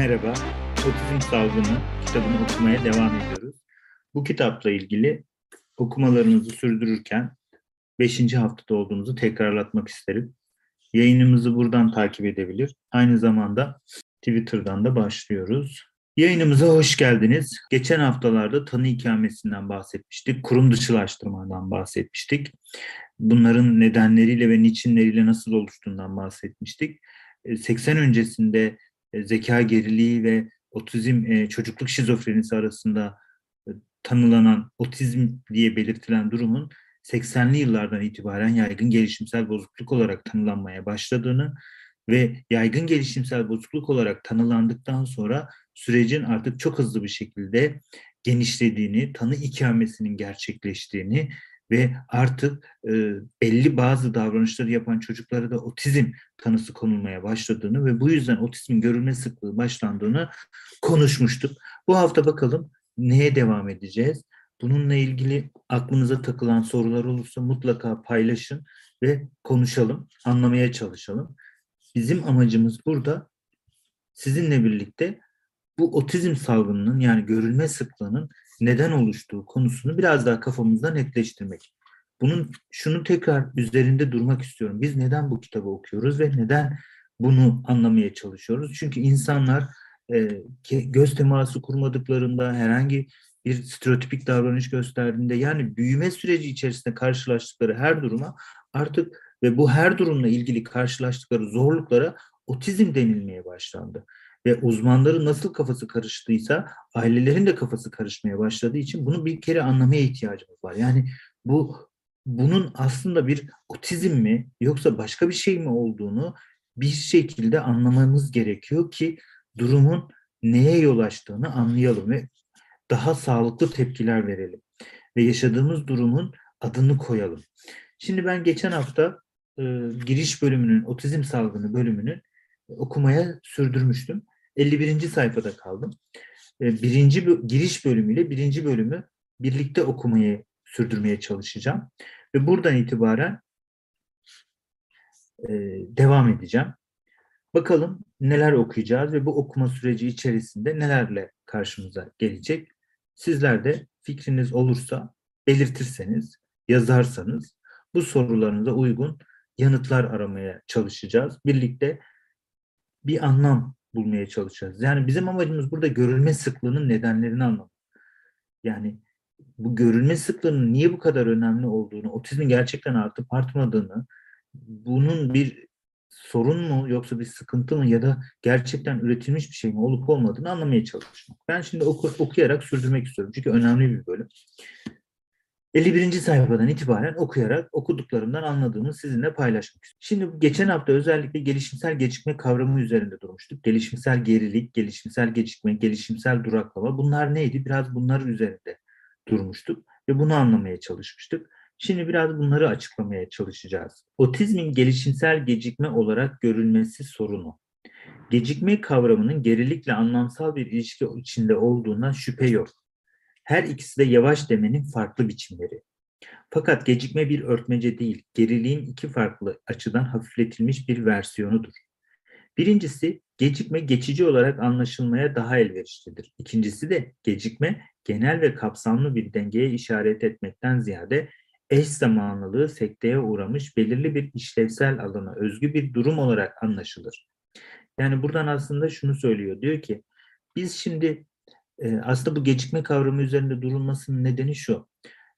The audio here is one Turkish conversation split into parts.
Merhaba, Otizm Salgını kitabını okumaya devam ediyoruz. Bu kitapla ilgili okumalarınızı sürdürürken 5. haftada olduğumuzu tekrarlatmak isterim. Yayınımızı buradan takip edebilir. Aynı zamanda Twitter'dan da başlıyoruz. Yayınımıza hoş geldiniz. Geçen haftalarda tanı ikamesinden bahsetmiştik, kurum dışılaştırmadan bahsetmiştik. Bunların nedenleriyle ve niçinleriyle nasıl oluştuğundan bahsetmiştik. 80 öncesinde e, zeka geriliği ve otizm e, çocukluk şizofrenisi arasında e, tanılanan otizm diye belirtilen durumun 80'li yıllardan itibaren yaygın gelişimsel bozukluk olarak tanılanmaya başladığını ve yaygın gelişimsel bozukluk olarak tanılandıktan sonra sürecin artık çok hızlı bir şekilde genişlediğini, tanı ikamesinin gerçekleştiğini ve artık e, belli bazı davranışları yapan çocuklara da otizm tanısı konulmaya başladığını ve bu yüzden otizmin görülme sıklığı başlandığını konuşmuştuk. Bu hafta bakalım neye devam edeceğiz? Bununla ilgili aklınıza takılan sorular olursa mutlaka paylaşın ve konuşalım, anlamaya çalışalım. Bizim amacımız burada sizinle birlikte bu otizm salgınının yani görülme sıklığının neden oluştuğu konusunu biraz daha kafamızda netleştirmek. Bunun şunu tekrar üzerinde durmak istiyorum. Biz neden bu kitabı okuyoruz ve neden bunu anlamaya çalışıyoruz? Çünkü insanlar e, göz teması kurmadıklarında herhangi bir stereotipik davranış gösterdiğinde yani büyüme süreci içerisinde karşılaştıkları her duruma artık ve bu her durumla ilgili karşılaştıkları zorluklara otizm denilmeye başlandı ve uzmanların nasıl kafası karıştıysa ailelerin de kafası karışmaya başladığı için bunu bir kere anlamaya ihtiyacımız var. Yani bu bunun aslında bir otizm mi yoksa başka bir şey mi olduğunu bir şekilde anlamamız gerekiyor ki durumun neye yol açtığını anlayalım ve daha sağlıklı tepkiler verelim ve yaşadığımız durumun adını koyalım. Şimdi ben geçen hafta e, giriş bölümünün, otizm salgını bölümünün okumaya sürdürmüştüm. 51. sayfada kaldım. Ee, birinci giriş bölümüyle birinci bölümü birlikte okumayı sürdürmeye çalışacağım. Ve buradan itibaren e, devam edeceğim. Bakalım neler okuyacağız ve bu okuma süreci içerisinde nelerle karşımıza gelecek. Sizler de fikriniz olursa belirtirseniz, yazarsanız bu sorularınıza uygun yanıtlar aramaya çalışacağız. Birlikte bir anlam bulmaya çalışacağız. Yani bizim amacımız burada görülme sıklığının nedenlerini anlamak. Yani bu görülme sıklığının niye bu kadar önemli olduğunu, otizmin gerçekten artıp artmadığını, bunun bir sorun mu yoksa bir sıkıntı mı ya da gerçekten üretilmiş bir şey mi olup olmadığını anlamaya çalışmak. Ben şimdi oku, okuyarak sürdürmek istiyorum. Çünkü önemli bir bölüm. 51. sayfadan itibaren okuyarak okuduklarımdan anladığımı sizinle paylaşmak istiyorum. Şimdi geçen hafta özellikle gelişimsel gecikme kavramı üzerinde durmuştuk. Gelişimsel gerilik, gelişimsel gecikme, gelişimsel duraklama bunlar neydi? Biraz bunlar üzerinde durmuştuk ve bunu anlamaya çalışmıştık. Şimdi biraz bunları açıklamaya çalışacağız. Otizmin gelişimsel gecikme olarak görülmesi sorunu. Gecikme kavramının gerilikle anlamsal bir ilişki içinde olduğuna şüphe yok. Her ikisi de yavaş demenin farklı biçimleri. Fakat gecikme bir örtmece değil, geriliğin iki farklı açıdan hafifletilmiş bir versiyonudur. Birincisi, gecikme geçici olarak anlaşılmaya daha elverişlidir. İkincisi de gecikme genel ve kapsamlı bir dengeye işaret etmekten ziyade eş zamanlılığı sekteye uğramış belirli bir işlevsel alana özgü bir durum olarak anlaşılır. Yani buradan aslında şunu söylüyor. Diyor ki biz şimdi aslında bu gecikme kavramı üzerinde durulmasının nedeni şu.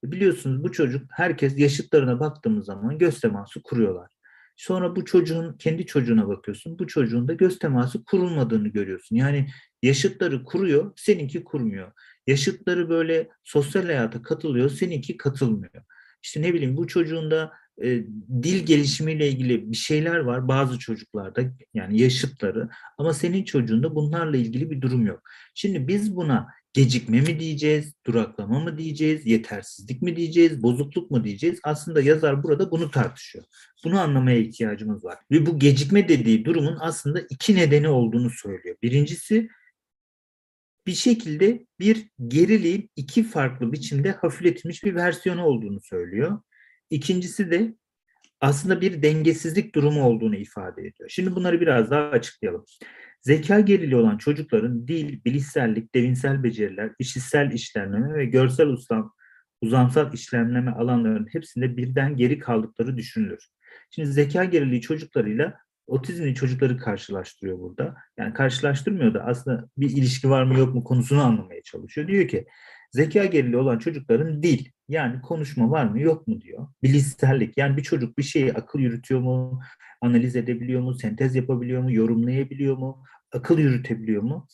Biliyorsunuz bu çocuk herkes yaşıtlarına baktığımız zaman göz teması kuruyorlar. Sonra bu çocuğun kendi çocuğuna bakıyorsun. Bu çocuğun da göz teması kurulmadığını görüyorsun. Yani yaşıtları kuruyor, seninki kurmuyor. Yaşıtları böyle sosyal hayata katılıyor, seninki katılmıyor. İşte ne bileyim bu çocuğun da e, dil gelişimiyle ilgili bir şeyler var bazı çocuklarda yani yaşıtları ama senin çocuğunda bunlarla ilgili bir durum yok. Şimdi biz buna gecikme mi diyeceğiz, duraklama mı diyeceğiz, yetersizlik mi diyeceğiz, bozukluk mu diyeceğiz? Aslında yazar burada bunu tartışıyor. Bunu anlamaya ihtiyacımız var. Ve bu gecikme dediği durumun aslında iki nedeni olduğunu söylüyor. Birincisi bir şekilde bir geriliğin iki farklı biçimde hafifletilmiş bir versiyonu olduğunu söylüyor. İkincisi de aslında bir dengesizlik durumu olduğunu ifade ediyor. Şimdi bunları biraz daha açıklayalım. Zeka geriliği olan çocukların dil, bilişsellik, devinsel beceriler, işitsel işlemleme ve görsel ustam, uzamsal işlemleme alanlarının hepsinde birden geri kaldıkları düşünülür. Şimdi zeka geriliği çocuklarıyla otizmli çocukları karşılaştırıyor burada. Yani karşılaştırmıyor da aslında bir ilişki var mı yok mu konusunu anlamaya çalışıyor. Diyor ki zeka geriliği olan çocukların dil yani konuşma var mı yok mu diyor. Bilişsellik yani bir çocuk bir şeyi akıl yürütüyor mu, analiz edebiliyor mu, sentez yapabiliyor mu, yorumlayabiliyor mu, akıl yürütebiliyor mu?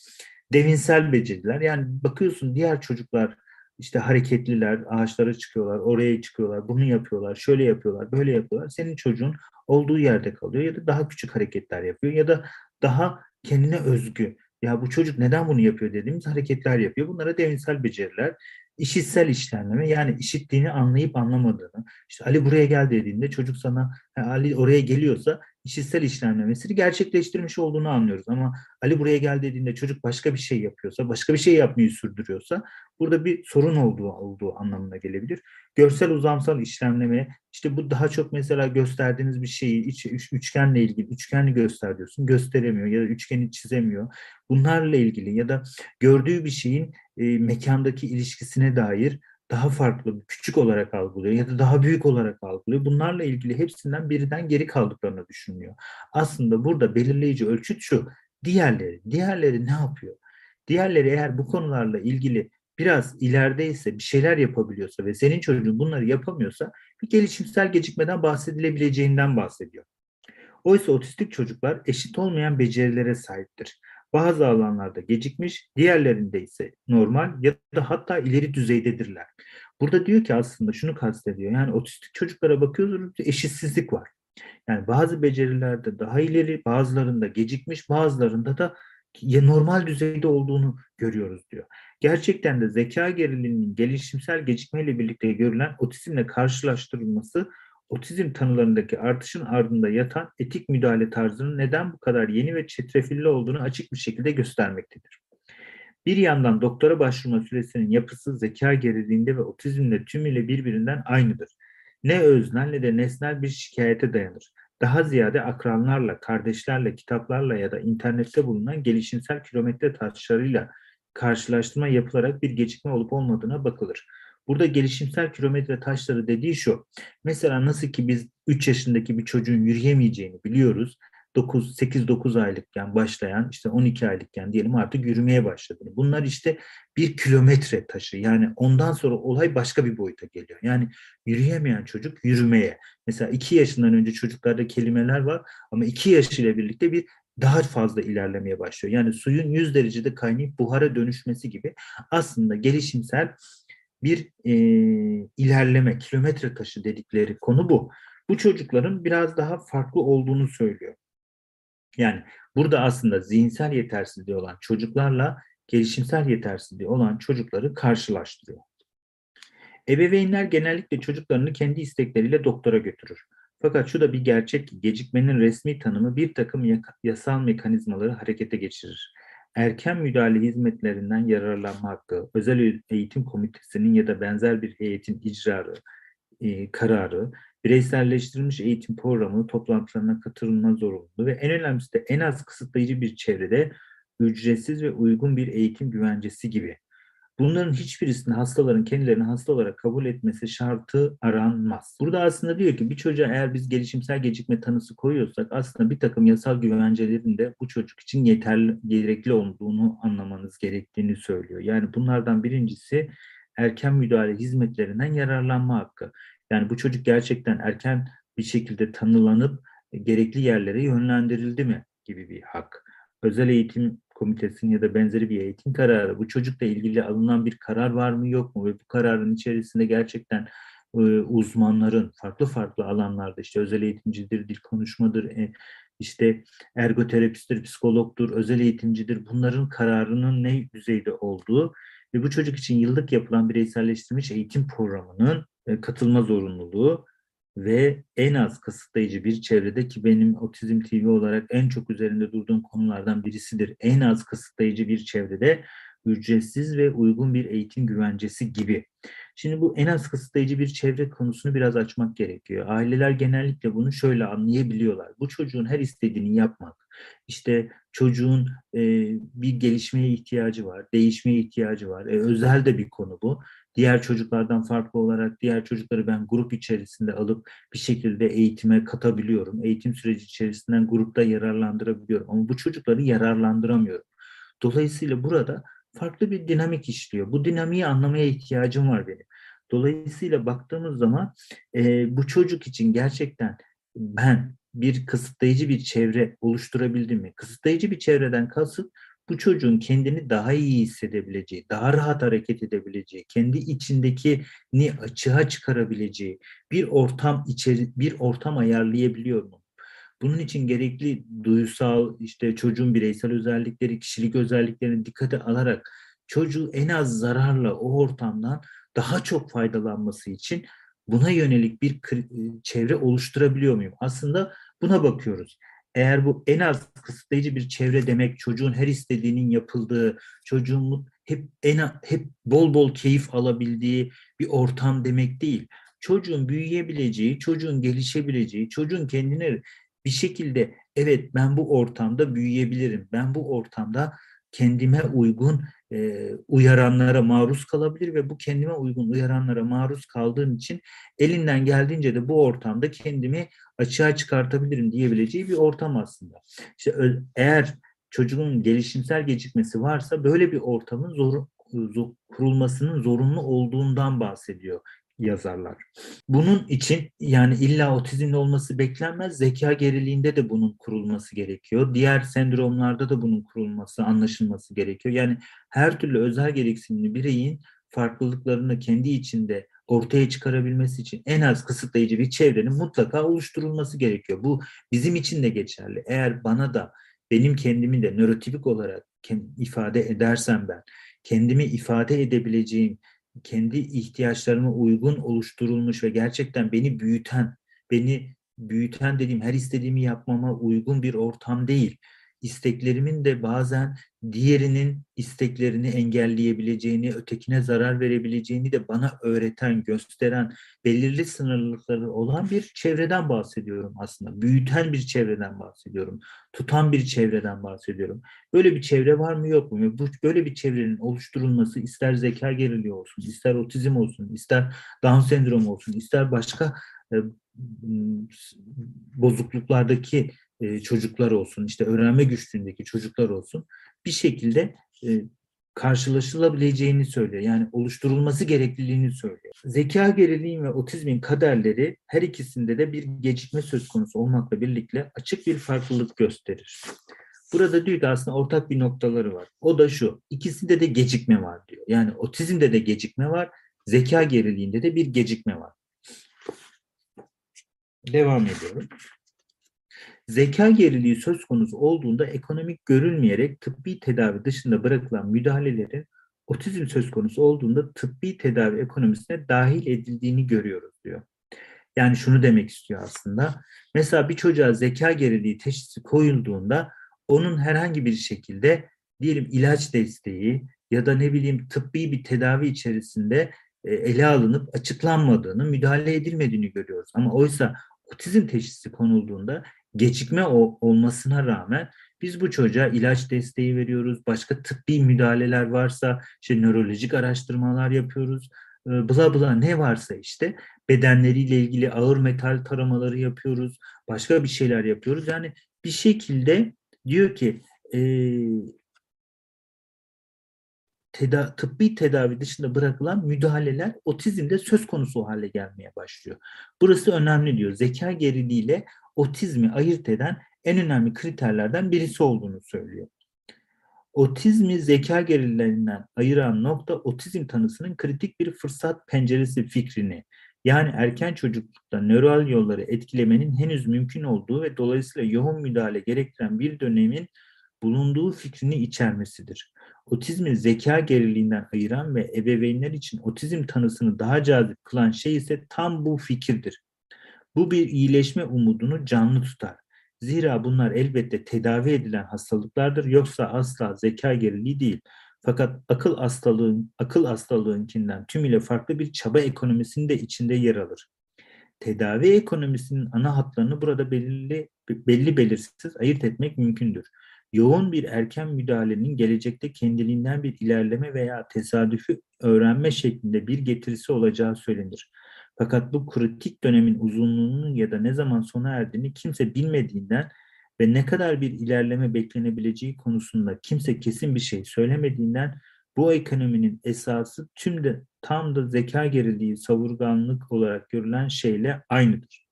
Devinsel beceriler yani bakıyorsun diğer çocuklar işte hareketliler, ağaçlara çıkıyorlar, oraya çıkıyorlar, bunu yapıyorlar, şöyle yapıyorlar, böyle yapıyorlar. Senin çocuğun olduğu yerde kalıyor ya da daha küçük hareketler yapıyor ya da daha kendine özgü. Ya bu çocuk neden bunu yapıyor dediğimiz hareketler yapıyor. Bunlara devinsel beceriler, işitsel işlemleme yani işittiğini anlayıp anlamadığını. İşte Ali buraya gel dediğinde çocuk sana Ali oraya geliyorsa işitsel işlemlemesini gerçekleştirmiş olduğunu anlıyoruz. Ama Ali buraya gel dediğinde çocuk başka bir şey yapıyorsa, başka bir şey yapmayı sürdürüyorsa burada bir sorun olduğu olduğu anlamına gelebilir. Görsel uzamsal işlemleme işte bu daha çok mesela gösterdiğiniz bir şeyi iç, üç, üçgenle ilgili üçgenli göster diyorsun gösteremiyor ya da üçgeni çizemiyor. Bunlarla ilgili ya da gördüğü bir şeyin e, mekandaki ilişkisine dair daha farklı, küçük olarak algılıyor ya da daha büyük olarak algılıyor. Bunlarla ilgili hepsinden birden geri kaldıklarını düşünüyor. Aslında burada belirleyici ölçüt şu, diğerleri, diğerleri ne yapıyor? Diğerleri eğer bu konularla ilgili biraz ilerideyse, bir şeyler yapabiliyorsa ve senin çocuğun bunları yapamıyorsa bir gelişimsel gecikmeden bahsedilebileceğinden bahsediyor. Oysa otistik çocuklar eşit olmayan becerilere sahiptir. Bazı alanlarda gecikmiş, diğerlerinde ise normal ya da hatta ileri düzeydedirler. Burada diyor ki aslında şunu kastediyor. Yani otistik çocuklara bakıyoruz eşitsizlik var. Yani bazı becerilerde daha ileri, bazılarında gecikmiş, bazılarında da normal düzeyde olduğunu görüyoruz diyor. Gerçekten de zeka gerililiğinin gelişimsel gecikmeyle birlikte görülen otizmle karşılaştırılması otizm tanılarındaki artışın ardında yatan etik müdahale tarzının neden bu kadar yeni ve çetrefilli olduğunu açık bir şekilde göstermektedir. Bir yandan doktora başvurma süresinin yapısı zeka gerildiğinde ve otizmle tümüyle birbirinden aynıdır. Ne öznel ne de nesnel bir şikayete dayanır. Daha ziyade akranlarla, kardeşlerle, kitaplarla ya da internette bulunan gelişimsel kilometre taşlarıyla karşılaştırma yapılarak bir gecikme olup olmadığına bakılır. Burada gelişimsel kilometre taşları dediği şu. Mesela nasıl ki biz 3 yaşındaki bir çocuğun yürüyemeyeceğini biliyoruz. 9 8 9 aylıkken başlayan işte 12 aylıkken diyelim artık yürümeye başladı. Bunlar işte bir kilometre taşı. Yani ondan sonra olay başka bir boyuta geliyor. Yani yürüyemeyen çocuk yürümeye. Mesela 2 yaşından önce çocuklarda kelimeler var ama 2 yaş ile birlikte bir daha fazla ilerlemeye başlıyor. Yani suyun 100 derecede kaynayıp buhara dönüşmesi gibi aslında gelişimsel bir e, ilerleme, kilometre taşı dedikleri konu bu. Bu çocukların biraz daha farklı olduğunu söylüyor. Yani burada aslında zihinsel yetersizliği olan çocuklarla gelişimsel yetersizliği olan çocukları karşılaştırıyor. Ebeveynler genellikle çocuklarını kendi istekleriyle doktora götürür. Fakat şu da bir gerçek ki gecikmenin resmi tanımı bir takım yasal mekanizmaları harekete geçirir erken müdahale hizmetlerinden yararlanma hakkı, özel eğitim komitesinin ya da benzer bir heyetin icrarı, e, kararı, bireyselleştirilmiş eğitim programı toplantılarına katılma zorunluluğu ve en önemlisi de en az kısıtlayıcı bir çevrede ücretsiz ve uygun bir eğitim güvencesi gibi Bunların hiçbirisini hastaların kendilerini hasta olarak kabul etmesi şartı aranmaz. Burada aslında diyor ki bir çocuğa eğer biz gelişimsel gecikme tanısı koyuyorsak aslında bir takım yasal güvencelerin de bu çocuk için yeterli, gerekli olduğunu anlamanız gerektiğini söylüyor. Yani bunlardan birincisi erken müdahale hizmetlerinden yararlanma hakkı. Yani bu çocuk gerçekten erken bir şekilde tanılanıp gerekli yerlere yönlendirildi mi gibi bir hak. Özel eğitim komitesinin ya da benzeri bir eğitim kararı, bu çocukla ilgili alınan bir karar var mı yok mu? Ve bu kararın içerisinde gerçekten e, uzmanların farklı farklı alanlarda işte özel eğitimcidir, dil konuşmadır, e, işte ergoterapisttir, psikologdur, özel eğitimcidir. Bunların kararının ne düzeyde olduğu ve bu çocuk için yıllık yapılan bireyselleştirilmiş eğitim programının e, katılma zorunluluğu ve en az kısıtlayıcı bir çevrede ki benim Otizm TV olarak en çok üzerinde durduğum konulardan birisidir. En az kısıtlayıcı bir çevrede ücretsiz ve uygun bir eğitim güvencesi gibi. Şimdi bu en az kısıtlayıcı bir çevre konusunu biraz açmak gerekiyor. Aileler genellikle bunu şöyle anlayabiliyorlar. Bu çocuğun her istediğini yapmak, işte çocuğun e, bir gelişmeye ihtiyacı var, değişmeye ihtiyacı var. E, özel de bir konu bu. Diğer çocuklardan farklı olarak diğer çocukları ben grup içerisinde alıp bir şekilde eğitime katabiliyorum. Eğitim süreci içerisinden grupta yararlandırabiliyorum. Ama bu çocukları yararlandıramıyorum. Dolayısıyla burada farklı bir dinamik işliyor. Bu dinamiği anlamaya ihtiyacım var benim. Dolayısıyla baktığımız zaman e, bu çocuk için gerçekten ben bir kısıtlayıcı bir çevre oluşturabildim mi? Kısıtlayıcı bir çevreden kasıt bu çocuğun kendini daha iyi hissedebileceği, daha rahat hareket edebileceği, kendi içindeki ni açığa çıkarabileceği bir ortam içeri bir ortam ayarlayabiliyor mu? Bunun için gerekli duysal, işte çocuğun bireysel özellikleri, kişilik özelliklerini dikkate alarak çocuğu en az zararla o ortamdan daha çok faydalanması için buna yönelik bir çevre oluşturabiliyor muyum? Aslında buna bakıyoruz. Eğer bu en az kısıtlayıcı bir çevre demek çocuğun her istediğinin yapıldığı, çocuğun hep en hep bol bol keyif alabildiği bir ortam demek değil. Çocuğun büyüyebileceği, çocuğun gelişebileceği, çocuğun kendine bir şekilde evet ben bu ortamda büyüyebilirim. Ben bu ortamda kendime uygun e, uyaranlara maruz kalabilir ve bu kendime uygun uyaranlara maruz kaldığım için elinden geldiğince de bu ortamda kendimi açığa çıkartabilirim diyebileceği bir ortam aslında. İşte eğer çocuğun gelişimsel gecikmesi varsa böyle bir ortamın zor, zor, kurulmasının zorunlu olduğundan bahsediyor yazarlar. Bunun için yani illa otizmli olması beklenmez. Zeka geriliğinde de bunun kurulması gerekiyor. Diğer sendromlarda da bunun kurulması, anlaşılması gerekiyor. Yani her türlü özel gereksinimli bireyin farklılıklarını kendi içinde ortaya çıkarabilmesi için en az kısıtlayıcı bir çevrenin mutlaka oluşturulması gerekiyor. Bu bizim için de geçerli. Eğer bana da benim kendimi de nörotipik olarak ifade edersem ben kendimi ifade edebileceğim kendi ihtiyaçlarıma uygun oluşturulmuş ve gerçekten beni büyüten, beni büyüten dediğim her istediğimi yapmama uygun bir ortam değil isteklerimin de bazen diğerinin isteklerini engelleyebileceğini, ötekine zarar verebileceğini de bana öğreten, gösteren, belirli sınırlılıkları olan bir çevreden bahsediyorum aslında. Büyüten bir çevreden bahsediyorum. Tutan bir çevreden bahsediyorum. Böyle bir çevre var mı yok mu? Böyle bir çevrenin oluşturulması ister zeka geriliği olsun, ister otizm olsun, ister Down sendromu olsun, ister başka e, bozukluklardaki e, çocuklar olsun, işte öğrenme güçlüğündeki çocuklar olsun bir şekilde e, karşılaşılabileceğini söylüyor. Yani oluşturulması gerekliliğini söylüyor. Zeka geriliğin ve otizmin kaderleri her ikisinde de bir gecikme söz konusu olmakla birlikte açık bir farklılık gösterir. Burada diyor aslında ortak bir noktaları var. O da şu, ikisinde de gecikme var diyor. Yani otizmde de gecikme var, zeka geriliğinde de bir gecikme var. Devam ediyorum. Zeka geriliği söz konusu olduğunda ekonomik görülmeyerek tıbbi tedavi dışında bırakılan müdahalelerin otizm söz konusu olduğunda tıbbi tedavi ekonomisine dahil edildiğini görüyoruz diyor. Yani şunu demek istiyor aslında. Mesela bir çocuğa zeka geriliği teşhisi koyulduğunda onun herhangi bir şekilde diyelim ilaç desteği ya da ne bileyim tıbbi bir tedavi içerisinde e, ele alınıp açıklanmadığını, müdahale edilmediğini görüyoruz. Ama oysa otizm teşhisi konulduğunda gecikme olmasına rağmen biz bu çocuğa ilaç desteği veriyoruz. Başka tıbbi müdahaleler varsa işte nörolojik araştırmalar yapıyoruz. Ee, bla bla ne varsa işte bedenleriyle ilgili ağır metal taramaları yapıyoruz. Başka bir şeyler yapıyoruz. Yani bir şekilde diyor ki e, teda tıbbi tedavi dışında bırakılan müdahaleler otizmde söz konusu hale gelmeye başlıyor. Burası önemli diyor. Zeka geriliğiyle otizmi ayırt eden en önemli kriterlerden birisi olduğunu söylüyor. Otizmi zeka gerilerinden ayıran nokta otizm tanısının kritik bir fırsat penceresi fikrini yani erken çocuklukta nöral yolları etkilemenin henüz mümkün olduğu ve dolayısıyla yoğun müdahale gerektiren bir dönemin bulunduğu fikrini içermesidir. Otizmi zeka geriliğinden ayıran ve ebeveynler için otizm tanısını daha cazip kılan şey ise tam bu fikirdir. Bu bir iyileşme umudunu canlı tutar. Zira bunlar elbette tedavi edilen hastalıklardır yoksa asla zeka geriliği değil. Fakat akıl hastalığın, akıl hastalığınkinden tümüyle farklı bir çaba ekonomisinin de içinde yer alır. Tedavi ekonomisinin ana hatlarını burada belirli, belli belirsiz ayırt etmek mümkündür. Yoğun bir erken müdahalenin gelecekte kendiliğinden bir ilerleme veya tesadüfi öğrenme şeklinde bir getirisi olacağı söylenir. Fakat bu kritik dönemin uzunluğunu ya da ne zaman sona erdiğini kimse bilmediğinden ve ne kadar bir ilerleme beklenebileceği konusunda kimse kesin bir şey söylemediğinden bu ekonominin esası tüm de tam da zeka geriliği, savurganlık olarak görülen şeyle aynıdır.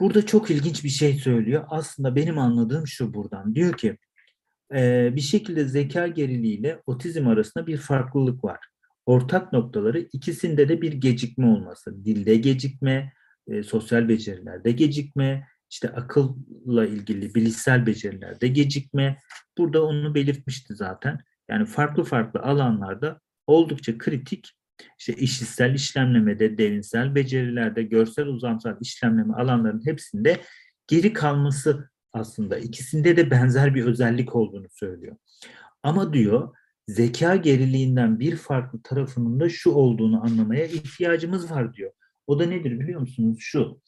Burada çok ilginç bir şey söylüyor. Aslında benim anladığım şu buradan. Diyor ki bir şekilde zeka geriliği ile otizm arasında bir farklılık var. Ortak noktaları ikisinde de bir gecikme olması. Dilde gecikme, sosyal becerilerde gecikme, işte akılla ilgili bilişsel becerilerde gecikme. Burada onu belirtmişti zaten. Yani farklı farklı alanlarda oldukça kritik işte işitsel işlemlemede, derinsel becerilerde, görsel uzamsal işlemleme alanların hepsinde geri kalması aslında ikisinde de benzer bir özellik olduğunu söylüyor. Ama diyor zeka geriliğinden bir farklı tarafının da şu olduğunu anlamaya ihtiyacımız var diyor. O da nedir biliyor musunuz? Şu.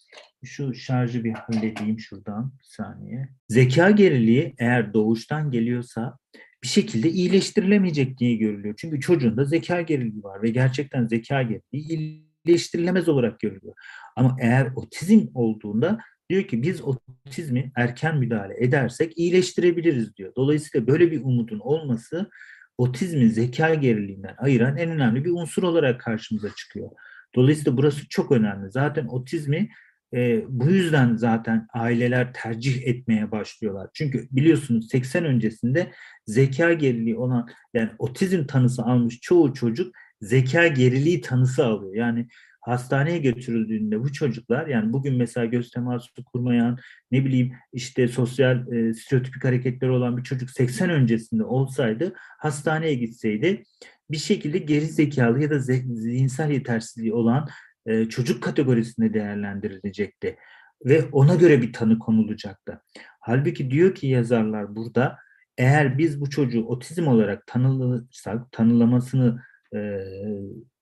Şu şarjı bir halledeyim şuradan bir saniye. Zeka geriliği eğer doğuştan geliyorsa bir şekilde iyileştirilemeyecek diye görülüyor. Çünkü çocuğunda zeka geriliği var ve gerçekten zeka geriliği iyileştirilemez olarak görülüyor. Ama eğer otizm olduğunda diyor ki biz otizmi erken müdahale edersek iyileştirebiliriz diyor. Dolayısıyla böyle bir umudun olması otizmi zeka geriliğinden ayıran en önemli bir unsur olarak karşımıza çıkıyor. Dolayısıyla burası çok önemli. Zaten otizmi e, bu yüzden zaten aileler tercih etmeye başlıyorlar. Çünkü biliyorsunuz 80 öncesinde zeka geriliği olan yani otizm tanısı almış çoğu çocuk zeka geriliği tanısı alıyor. Yani hastaneye götürüldüğünde bu çocuklar yani bugün mesela göz teması kurmayan ne bileyim işte sosyal e, stereotipik hareketleri olan bir çocuk 80 öncesinde olsaydı hastaneye gitseydi bir şekilde geri zekalı ya da zihinsel yetersizliği olan e, çocuk kategorisinde değerlendirilecekti ve ona göre bir tanı konulacaktı. Halbuki diyor ki yazarlar burada eğer biz bu çocuğu otizm olarak tanılırsak, tanılamasını e,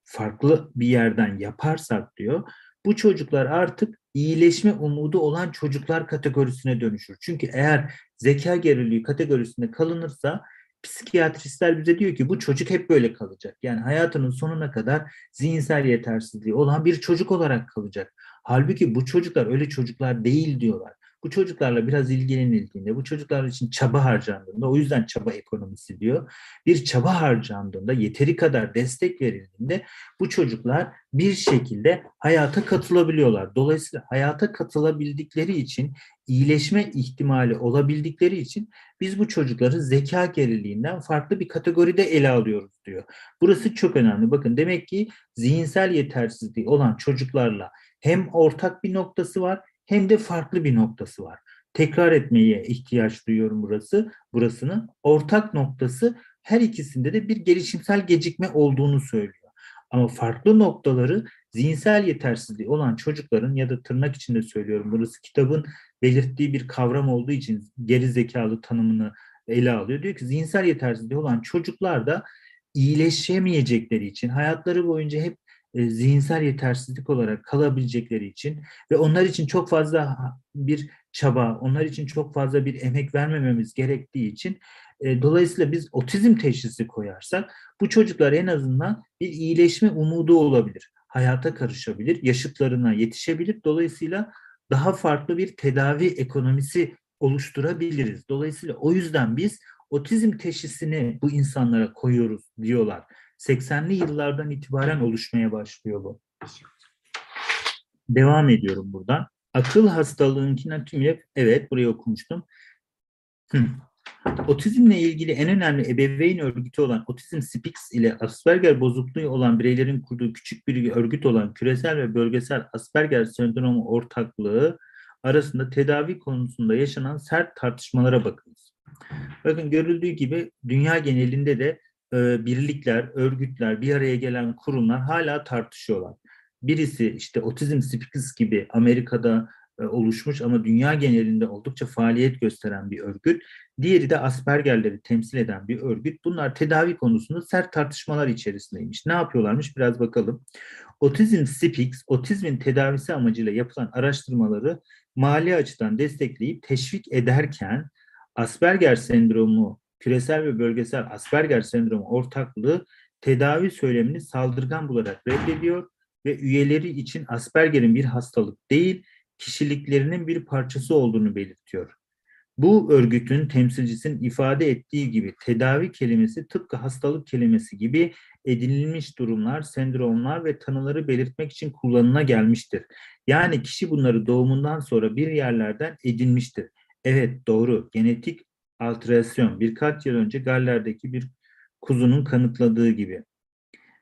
farklı bir yerden yaparsak diyor, bu çocuklar artık iyileşme umudu olan çocuklar kategorisine dönüşür. Çünkü eğer zeka geriliği kategorisinde kalınırsa psikiyatristler bize diyor ki bu çocuk hep böyle kalacak. Yani hayatının sonuna kadar zihinsel yetersizliği olan bir çocuk olarak kalacak. Halbuki bu çocuklar öyle çocuklar değil diyorlar bu çocuklarla biraz ilgilenildiğinde, bu çocuklar için çaba harcandığında, o yüzden çaba ekonomisi diyor, bir çaba harcandığında, yeteri kadar destek verildiğinde bu çocuklar bir şekilde hayata katılabiliyorlar. Dolayısıyla hayata katılabildikleri için, iyileşme ihtimali olabildikleri için biz bu çocukları zeka geriliğinden farklı bir kategoride ele alıyoruz diyor. Burası çok önemli. Bakın demek ki zihinsel yetersizliği olan çocuklarla hem ortak bir noktası var hem de farklı bir noktası var. Tekrar etmeye ihtiyaç duyuyorum burası, burasının. Ortak noktası her ikisinde de bir gelişimsel gecikme olduğunu söylüyor. Ama farklı noktaları zihinsel yetersizliği olan çocukların ya da tırnak içinde söylüyorum burası kitabın belirttiği bir kavram olduğu için geri zekalı tanımını ele alıyor. Diyor ki zihinsel yetersizliği olan çocuklar da iyileşemeyecekleri için hayatları boyunca hep e, zihinsel yetersizlik olarak kalabilecekleri için ve onlar için çok fazla bir çaba, onlar için çok fazla bir emek vermememiz gerektiği için e, dolayısıyla biz otizm teşhisi koyarsak bu çocuklar en azından bir iyileşme umudu olabilir. Hayata karışabilir, yaşıtlarına yetişebilir. Dolayısıyla daha farklı bir tedavi ekonomisi oluşturabiliriz. Dolayısıyla o yüzden biz otizm teşhisini bu insanlara koyuyoruz diyorlar. 80'li yıllardan itibaren oluşmaya başlıyor bu. Devam ediyorum buradan. Akıl hastalığınkine tümüyle, evet burayı okumuştum. Otizmle ilgili en önemli ebeveyn örgütü olan Otizm Speaks ile Asperger bozukluğu olan bireylerin kurduğu küçük bir örgüt olan küresel ve bölgesel Asperger sendromu ortaklığı arasında tedavi konusunda yaşanan sert tartışmalara bakınız. Bakın görüldüğü gibi dünya genelinde de e, birlikler, örgütler, bir araya gelen kurumlar hala tartışıyorlar. Birisi işte Otizm Speaks gibi Amerika'da e, oluşmuş ama dünya genelinde oldukça faaliyet gösteren bir örgüt. Diğeri de Asperger'leri temsil eden bir örgüt. Bunlar tedavi konusunda sert tartışmalar içerisindeymiş. Ne yapıyorlarmış biraz bakalım. Otizm Speaks, otizmin tedavisi amacıyla yapılan araştırmaları mali açıdan destekleyip teşvik ederken Asperger sendromu, küresel ve bölgesel Asperger sendromu ortaklığı tedavi söylemini saldırgan bularak reddediyor ve üyeleri için Asperger'in bir hastalık değil, kişiliklerinin bir parçası olduğunu belirtiyor. Bu örgütün temsilcisinin ifade ettiği gibi tedavi kelimesi tıpkı hastalık kelimesi gibi edinilmiş durumlar, sendromlar ve tanıları belirtmek için kullanına gelmiştir. Yani kişi bunları doğumundan sonra bir yerlerden edinmiştir. Evet doğru genetik alterasyon birkaç yıl önce Galler'deki bir kuzunun kanıtladığı gibi.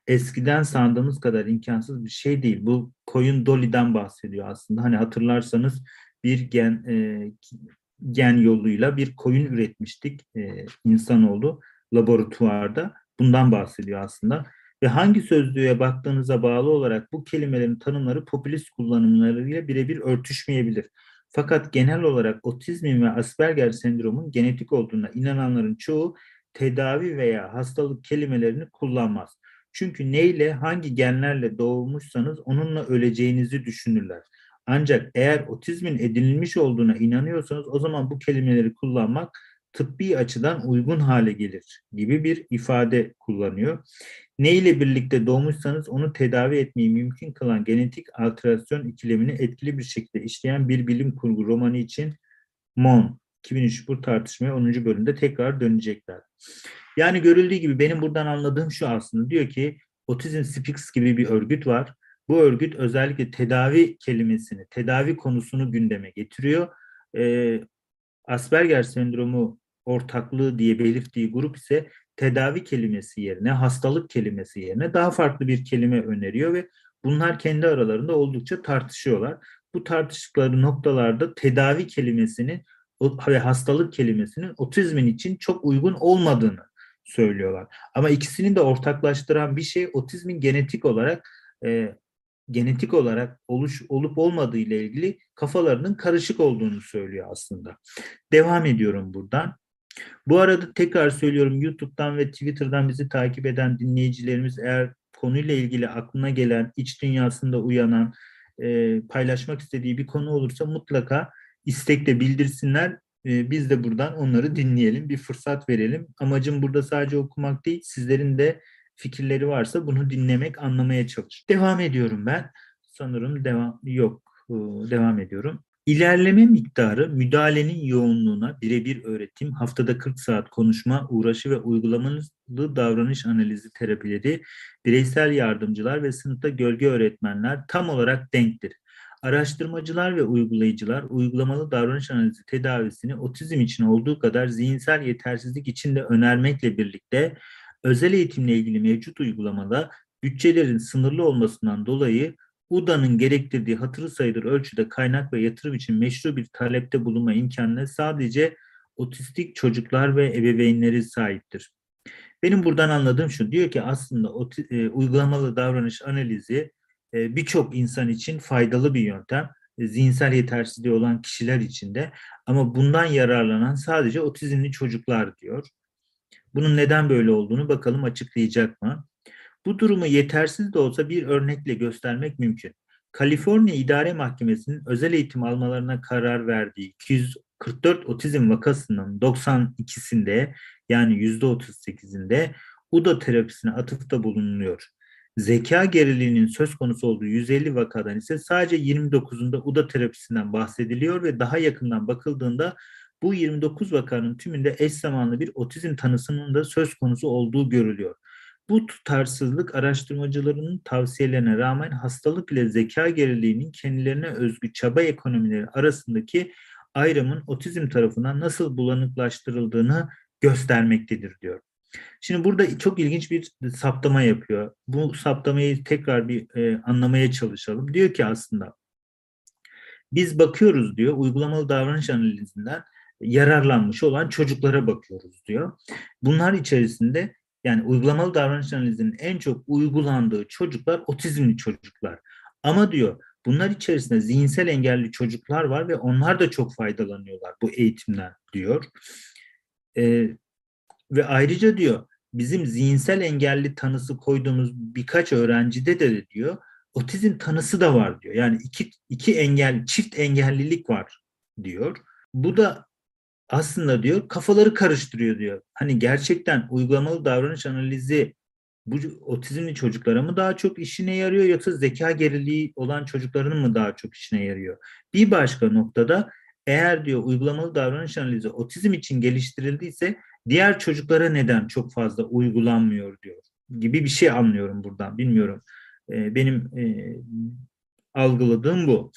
Eskiden sandığımız kadar imkansız bir şey değil. Bu koyun Dolly'den bahsediyor aslında. Hani hatırlarsanız bir gen e, gen yoluyla bir koyun üretmiştik e, insanoğlu laboratuvarda. Bundan bahsediyor aslında. Ve hangi sözlüğe baktığınıza bağlı olarak bu kelimelerin tanımları popülist kullanımlarıyla birebir örtüşmeyebilir. Fakat genel olarak otizmin ve Asperger sendromun genetik olduğuna inananların çoğu tedavi veya hastalık kelimelerini kullanmaz. Çünkü neyle, hangi genlerle doğmuşsanız onunla öleceğinizi düşünürler. Ancak eğer otizmin edinilmiş olduğuna inanıyorsanız o zaman bu kelimeleri kullanmak tıbbi açıdan uygun hale gelir gibi bir ifade kullanıyor. Ne ile birlikte doğmuşsanız onu tedavi etmeyi mümkün kılan genetik alterasyon ikilemini etkili bir şekilde işleyen bir bilim kurgu romanı için Mon 2003 bu tartışmaya 10. bölümde tekrar dönecekler. Yani görüldüğü gibi benim buradan anladığım şu aslında diyor ki Autism Speaks gibi bir örgüt var. Bu örgüt özellikle tedavi kelimesini, tedavi konusunu gündeme getiriyor. Ee, Asperger sendromu ortaklığı diye belirttiği grup ise tedavi kelimesi yerine, hastalık kelimesi yerine daha farklı bir kelime öneriyor ve bunlar kendi aralarında oldukça tartışıyorlar. Bu tartıştıkları noktalarda tedavi kelimesinin ve hastalık kelimesinin otizmin için çok uygun olmadığını söylüyorlar. Ama ikisini de ortaklaştıran bir şey otizmin genetik olarak e, genetik olarak oluş olup olmadığı ile ilgili kafalarının karışık olduğunu söylüyor aslında. Devam ediyorum buradan. Bu arada tekrar söylüyorum YouTube'dan ve Twitter'dan bizi takip eden dinleyicilerimiz eğer konuyla ilgili aklına gelen, iç dünyasında uyanan, e, paylaşmak istediği bir konu olursa mutlaka istekle bildirsinler. E, biz de buradan onları dinleyelim, bir fırsat verelim. Amacım burada sadece okumak değil, sizlerin de fikirleri varsa bunu dinlemek, anlamaya çalış. Devam ediyorum ben. Sanırım devam yok. E, devam ediyorum. İlerleme miktarı müdahalenin yoğunluğuna birebir öğretim, haftada 40 saat konuşma, uğraşı ve uygulamalı davranış analizi terapileri, bireysel yardımcılar ve sınıfta gölge öğretmenler tam olarak denktir. Araştırmacılar ve uygulayıcılar uygulamalı davranış analizi tedavisini otizm için olduğu kadar zihinsel yetersizlik için de önermekle birlikte özel eğitimle ilgili mevcut uygulamada bütçelerin sınırlı olmasından dolayı UDA'nın gerektirdiği hatırı sayılır ölçüde kaynak ve yatırım için meşru bir talepte bulunma imkanına sadece otistik çocuklar ve ebeveynleri sahiptir. Benim buradan anladığım şu, diyor ki aslında e, uygulamalı davranış analizi e, birçok insan için faydalı bir yöntem. E, zihinsel yetersizliği olan kişiler için de ama bundan yararlanan sadece otizmli çocuklar diyor. Bunun neden böyle olduğunu bakalım açıklayacak mı? Bu durumu yetersiz de olsa bir örnekle göstermek mümkün. Kaliforniya İdare Mahkemesi'nin özel eğitim almalarına karar verdiği 244 otizm vakasının 92'sinde yani %38'inde UDA terapisine atıfta bulunuyor. Zeka geriliğinin söz konusu olduğu 150 vakadan ise sadece 29'unda UDA terapisinden bahsediliyor ve daha yakından bakıldığında bu 29 vakanın tümünde eş zamanlı bir otizm tanısının da söz konusu olduğu görülüyor. Bu tutarsızlık araştırmacılarının tavsiyelerine rağmen hastalık ile zeka geriliğinin kendilerine özgü çaba ekonomileri arasındaki ayrımın otizm tarafından nasıl bulanıklaştırıldığını göstermektedir diyor. Şimdi burada çok ilginç bir saptama yapıyor. Bu saptamayı tekrar bir e, anlamaya çalışalım. Diyor ki aslında biz bakıyoruz diyor uygulamalı davranış analizinden yararlanmış olan çocuklara bakıyoruz diyor. Bunlar içerisinde yani uygulamalı davranış analizinin en çok uygulandığı çocuklar otizmli çocuklar. Ama diyor Bunlar içerisinde zihinsel engelli çocuklar var ve onlar da çok faydalanıyorlar bu eğitimden diyor. E, ve ayrıca diyor bizim zihinsel engelli tanısı koyduğumuz birkaç öğrencide de diyor otizm tanısı da var diyor. Yani iki, iki engel, çift engellilik var diyor. Bu da aslında diyor kafaları karıştırıyor diyor. Hani gerçekten uygulamalı davranış analizi bu otizmli çocuklara mı daha çok işine yarıyor yoksa zeka geriliği olan çocukların mı daha çok işine yarıyor? Bir başka noktada eğer diyor uygulamalı davranış analizi otizm için geliştirildiyse diğer çocuklara neden çok fazla uygulanmıyor diyor gibi bir şey anlıyorum buradan. Bilmiyorum. Benim algıladığım bu.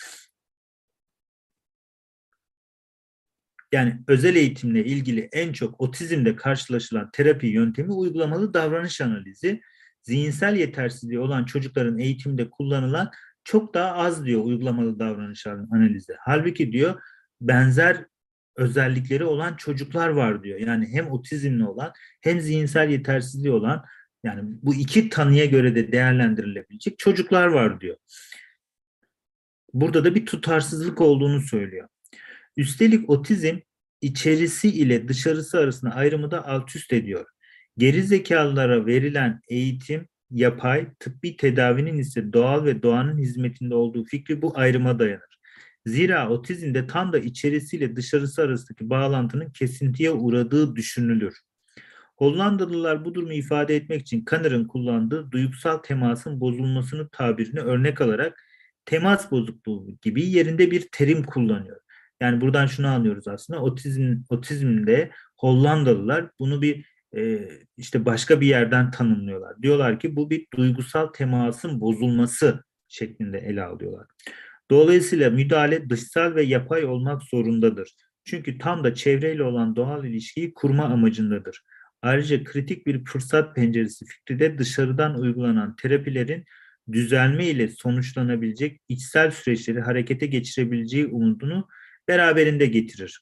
Yani özel eğitimle ilgili en çok otizmde karşılaşılan terapi yöntemi uygulamalı davranış analizi. Zihinsel yetersizliği olan çocukların eğitimde kullanılan çok daha az diyor uygulamalı davranış analizi. Halbuki diyor benzer özellikleri olan çocuklar var diyor. Yani hem otizmli olan hem zihinsel yetersizliği olan yani bu iki tanıya göre de değerlendirilebilecek çocuklar var diyor. Burada da bir tutarsızlık olduğunu söylüyor. Üstelik otizm içerisi ile dışarısı arasında ayrımı da alt üst ediyor. Geri zekalılara verilen eğitim yapay, tıbbi tedavinin ise doğal ve doğanın hizmetinde olduğu fikri bu ayrıma dayanır. Zira otizmde tam da içerisiyle dışarısı arasındaki bağlantının kesintiye uğradığı düşünülür. Hollandalılar bu durumu ifade etmek için Kanner'ın kullandığı duygusal temasın bozulmasını tabirini örnek alarak temas bozukluğu gibi yerinde bir terim kullanıyor. Yani buradan şunu anlıyoruz aslında otizm otizmde Hollandalılar bunu bir e, işte başka bir yerden tanımlıyorlar. Diyorlar ki bu bir duygusal temasın bozulması şeklinde ele alıyorlar. Dolayısıyla müdahale dışsal ve yapay olmak zorundadır. Çünkü tam da çevreyle olan doğal ilişkiyi kurma amacındadır. Ayrıca kritik bir fırsat penceresi fikri de dışarıdan uygulanan terapilerin düzelme ile sonuçlanabilecek içsel süreçleri harekete geçirebileceği umudunu beraberinde getirir.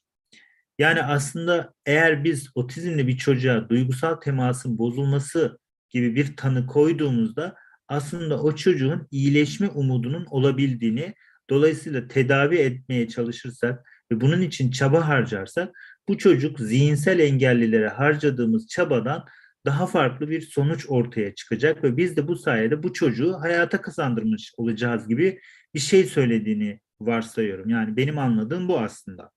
Yani aslında eğer biz otizmli bir çocuğa duygusal temasın bozulması gibi bir tanı koyduğumuzda aslında o çocuğun iyileşme umudunun olabildiğini, dolayısıyla tedavi etmeye çalışırsak ve bunun için çaba harcarsak bu çocuk zihinsel engellilere harcadığımız çabadan daha farklı bir sonuç ortaya çıkacak ve biz de bu sayede bu çocuğu hayata kazandırmış olacağız gibi bir şey söylediğini varsayıyorum. Yani benim anladığım bu aslında.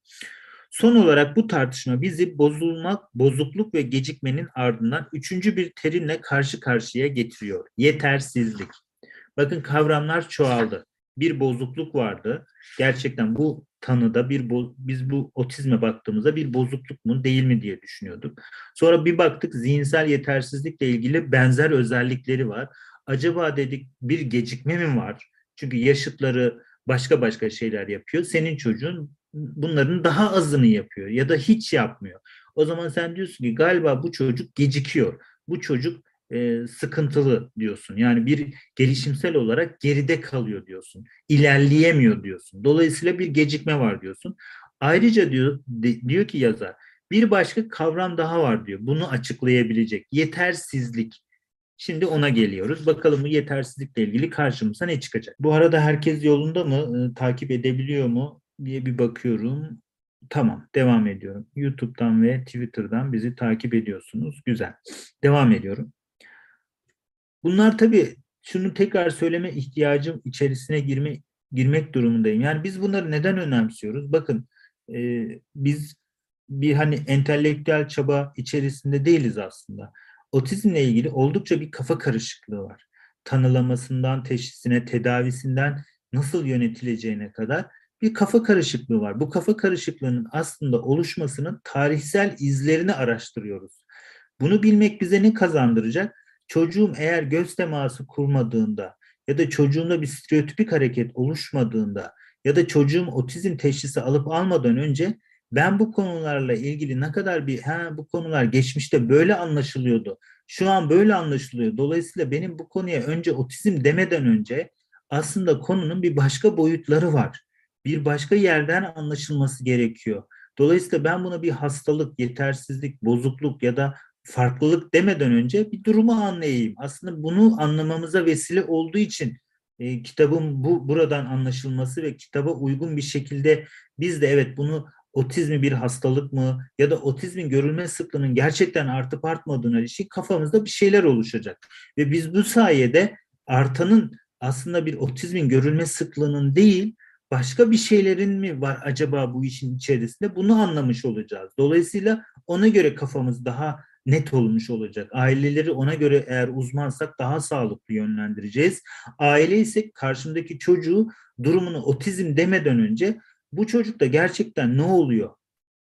Son olarak bu tartışma bizi bozulmak, bozukluk ve gecikmenin ardından üçüncü bir terimle karşı karşıya getiriyor. Yetersizlik. Bakın kavramlar çoğaldı. Bir bozukluk vardı. Gerçekten bu tanıda bir biz bu otizme baktığımızda bir bozukluk mu değil mi diye düşünüyorduk. Sonra bir baktık zihinsel yetersizlikle ilgili benzer özellikleri var. Acaba dedik bir gecikme mi var? Çünkü yaşıtları başka başka şeyler yapıyor. Senin çocuğun bunların daha azını yapıyor ya da hiç yapmıyor. O zaman sen diyorsun ki galiba bu çocuk gecikiyor. Bu çocuk e, sıkıntılı diyorsun. Yani bir gelişimsel olarak geride kalıyor diyorsun. İlerleyemiyor diyorsun. Dolayısıyla bir gecikme var diyorsun. Ayrıca diyor de, diyor ki yazar bir başka kavram daha var diyor. Bunu açıklayabilecek yetersizlik. Şimdi ona geliyoruz. Bakalım bu yetersizlikle ilgili karşımıza ne çıkacak? Bu arada herkes yolunda mı? Takip edebiliyor mu? diye bir bakıyorum. Tamam, devam ediyorum. YouTube'dan ve Twitter'dan bizi takip ediyorsunuz. Güzel. Devam ediyorum. Bunlar tabii şunu tekrar söyleme ihtiyacım içerisine girme girmek durumundayım. Yani biz bunları neden önemsiyoruz? Bakın e, biz bir hani entelektüel çaba içerisinde değiliz aslında. Otizmle ilgili oldukça bir kafa karışıklığı var. Tanılamasından, teşhisine, tedavisinden nasıl yönetileceğine kadar bir kafa karışıklığı var. Bu kafa karışıklığının aslında oluşmasının tarihsel izlerini araştırıyoruz. Bunu bilmek bize ne kazandıracak? Çocuğum eğer göz teması kurmadığında ya da çocuğumda bir stereotipik hareket oluşmadığında ya da çocuğum otizm teşhisi alıp almadan önce ben bu konularla ilgili ne kadar bir ha bu konular geçmişte böyle anlaşılıyordu. Şu an böyle anlaşılıyor. Dolayısıyla benim bu konuya önce otizm demeden önce aslında konunun bir başka boyutları var. Bir başka yerden anlaşılması gerekiyor. Dolayısıyla ben buna bir hastalık, yetersizlik, bozukluk ya da farklılık demeden önce bir durumu anlayayım. Aslında bunu anlamamıza vesile olduğu için e, kitabın bu buradan anlaşılması ve kitaba uygun bir şekilde biz de evet bunu otizmi bir hastalık mı ya da otizmin görülme sıklığının gerçekten artıp artmadığına ilişkin kafamızda bir şeyler oluşacak. Ve biz bu sayede artanın aslında bir otizmin görülme sıklığının değil başka bir şeylerin mi var acaba bu işin içerisinde bunu anlamış olacağız. Dolayısıyla ona göre kafamız daha net olmuş olacak. Aileleri ona göre eğer uzmansak daha sağlıklı yönlendireceğiz. Aile ise karşımdaki çocuğu durumunu otizm demeden önce bu çocukta gerçekten ne oluyor?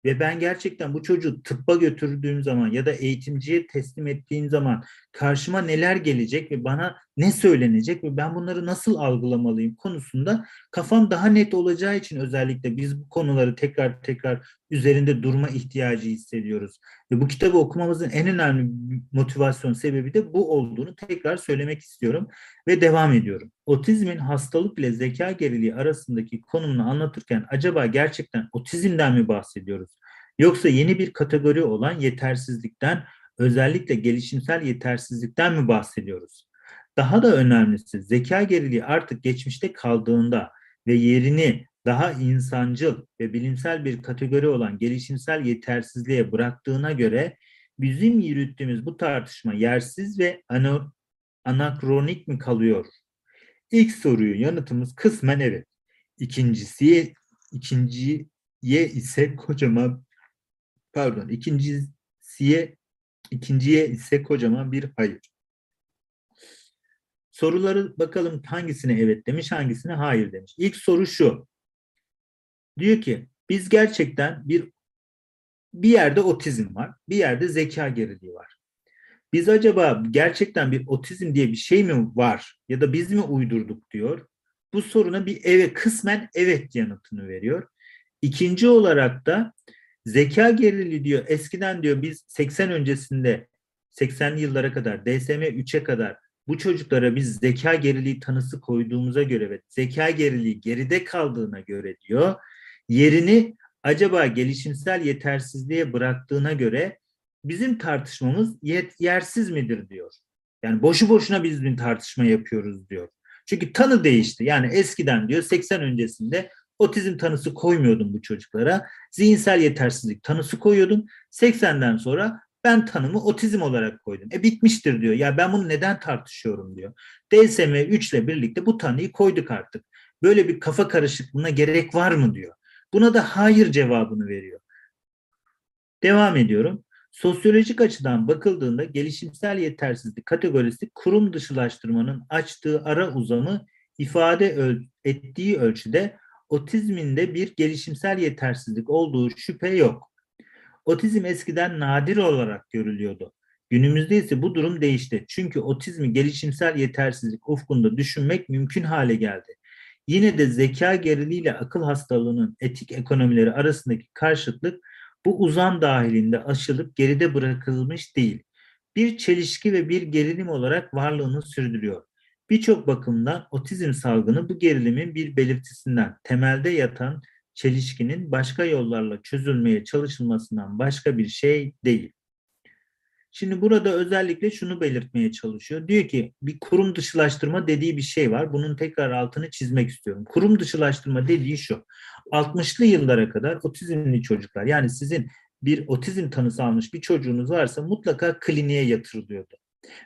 Ve ben gerçekten bu çocuğu tıbba götürdüğüm zaman ya da eğitimciye teslim ettiğim zaman karşıma neler gelecek ve bana ne söylenecek ve ben bunları nasıl algılamalıyım konusunda kafam daha net olacağı için özellikle biz bu konuları tekrar tekrar üzerinde durma ihtiyacı hissediyoruz. Ve bu kitabı okumamızın en önemli motivasyon sebebi de bu olduğunu tekrar söylemek istiyorum ve devam ediyorum. Otizmin hastalık ile zeka geriliği arasındaki konumunu anlatırken acaba gerçekten otizmden mi bahsediyoruz? Yoksa yeni bir kategori olan yetersizlikten, özellikle gelişimsel yetersizlikten mi bahsediyoruz? Daha da önemlisi zeka geriliği artık geçmişte kaldığında ve yerini daha insancıl ve bilimsel bir kategori olan gelişimsel yetersizliğe bıraktığına göre bizim yürüttüğümüz bu tartışma yersiz ve anakronik mi kalıyor? İlk soruyu yanıtımız kısmen evet. İkincisi ikinciye ise kocaman pardon ikincisiye ikinciye ise kocaman bir hayır. Soruları bakalım hangisine evet demiş, hangisine hayır demiş. İlk soru şu. Diyor ki biz gerçekten bir bir yerde otizm var, bir yerde zeka geriliği var. Biz acaba gerçekten bir otizm diye bir şey mi var ya da biz mi uydurduk diyor. Bu soruna bir evet kısmen evet yanıtını veriyor. İkinci olarak da zeka geriliği diyor eskiden diyor biz 80 öncesinde 80'li yıllara kadar DSM 3'e kadar bu çocuklara biz zeka geriliği tanısı koyduğumuza göre ve zeka geriliği geride kaldığına göre diyor yerini acaba gelişimsel yetersizliğe bıraktığına göre bizim tartışmamız yet, yersiz midir diyor. Yani boşu boşuna biz bir tartışma yapıyoruz diyor. Çünkü tanı değişti. Yani eskiden diyor 80 öncesinde otizm tanısı koymuyordum bu çocuklara. Zihinsel yetersizlik tanısı koyuyordum. 80'den sonra ben tanımı otizm olarak koydum. E bitmiştir diyor. Ya ben bunu neden tartışıyorum diyor. DSM 3 ile birlikte bu tanıyı koyduk artık. Böyle bir kafa karışıklığına gerek var mı diyor. Buna da hayır cevabını veriyor. Devam ediyorum. Sosyolojik açıdan bakıldığında gelişimsel yetersizlik kategorisi kurum dışılaştırmanın açtığı ara uzamı ifade ettiği ölçüde otizminde bir gelişimsel yetersizlik olduğu şüphe yok. Otizm eskiden nadir olarak görülüyordu. Günümüzde ise bu durum değişti. Çünkü otizmi gelişimsel yetersizlik ufkunda düşünmek mümkün hale geldi. Yine de zeka geriliği ile akıl hastalığının etik ekonomileri arasındaki karşıtlık bu uzam dahilinde aşılıp geride bırakılmış değil. Bir çelişki ve bir gerilim olarak varlığını sürdürüyor. Birçok bakımdan otizm salgını bu gerilimin bir belirtisinden, temelde yatan çelişkinin başka yollarla çözülmeye çalışılmasından başka bir şey değil. Şimdi burada özellikle şunu belirtmeye çalışıyor. Diyor ki bir kurum dışılaştırma dediği bir şey var. Bunun tekrar altını çizmek istiyorum. Kurum dışılaştırma dediği şu. 60'lı yıllara kadar otizmli çocuklar yani sizin bir otizm tanısı almış bir çocuğunuz varsa mutlaka kliniğe yatırılıyordu.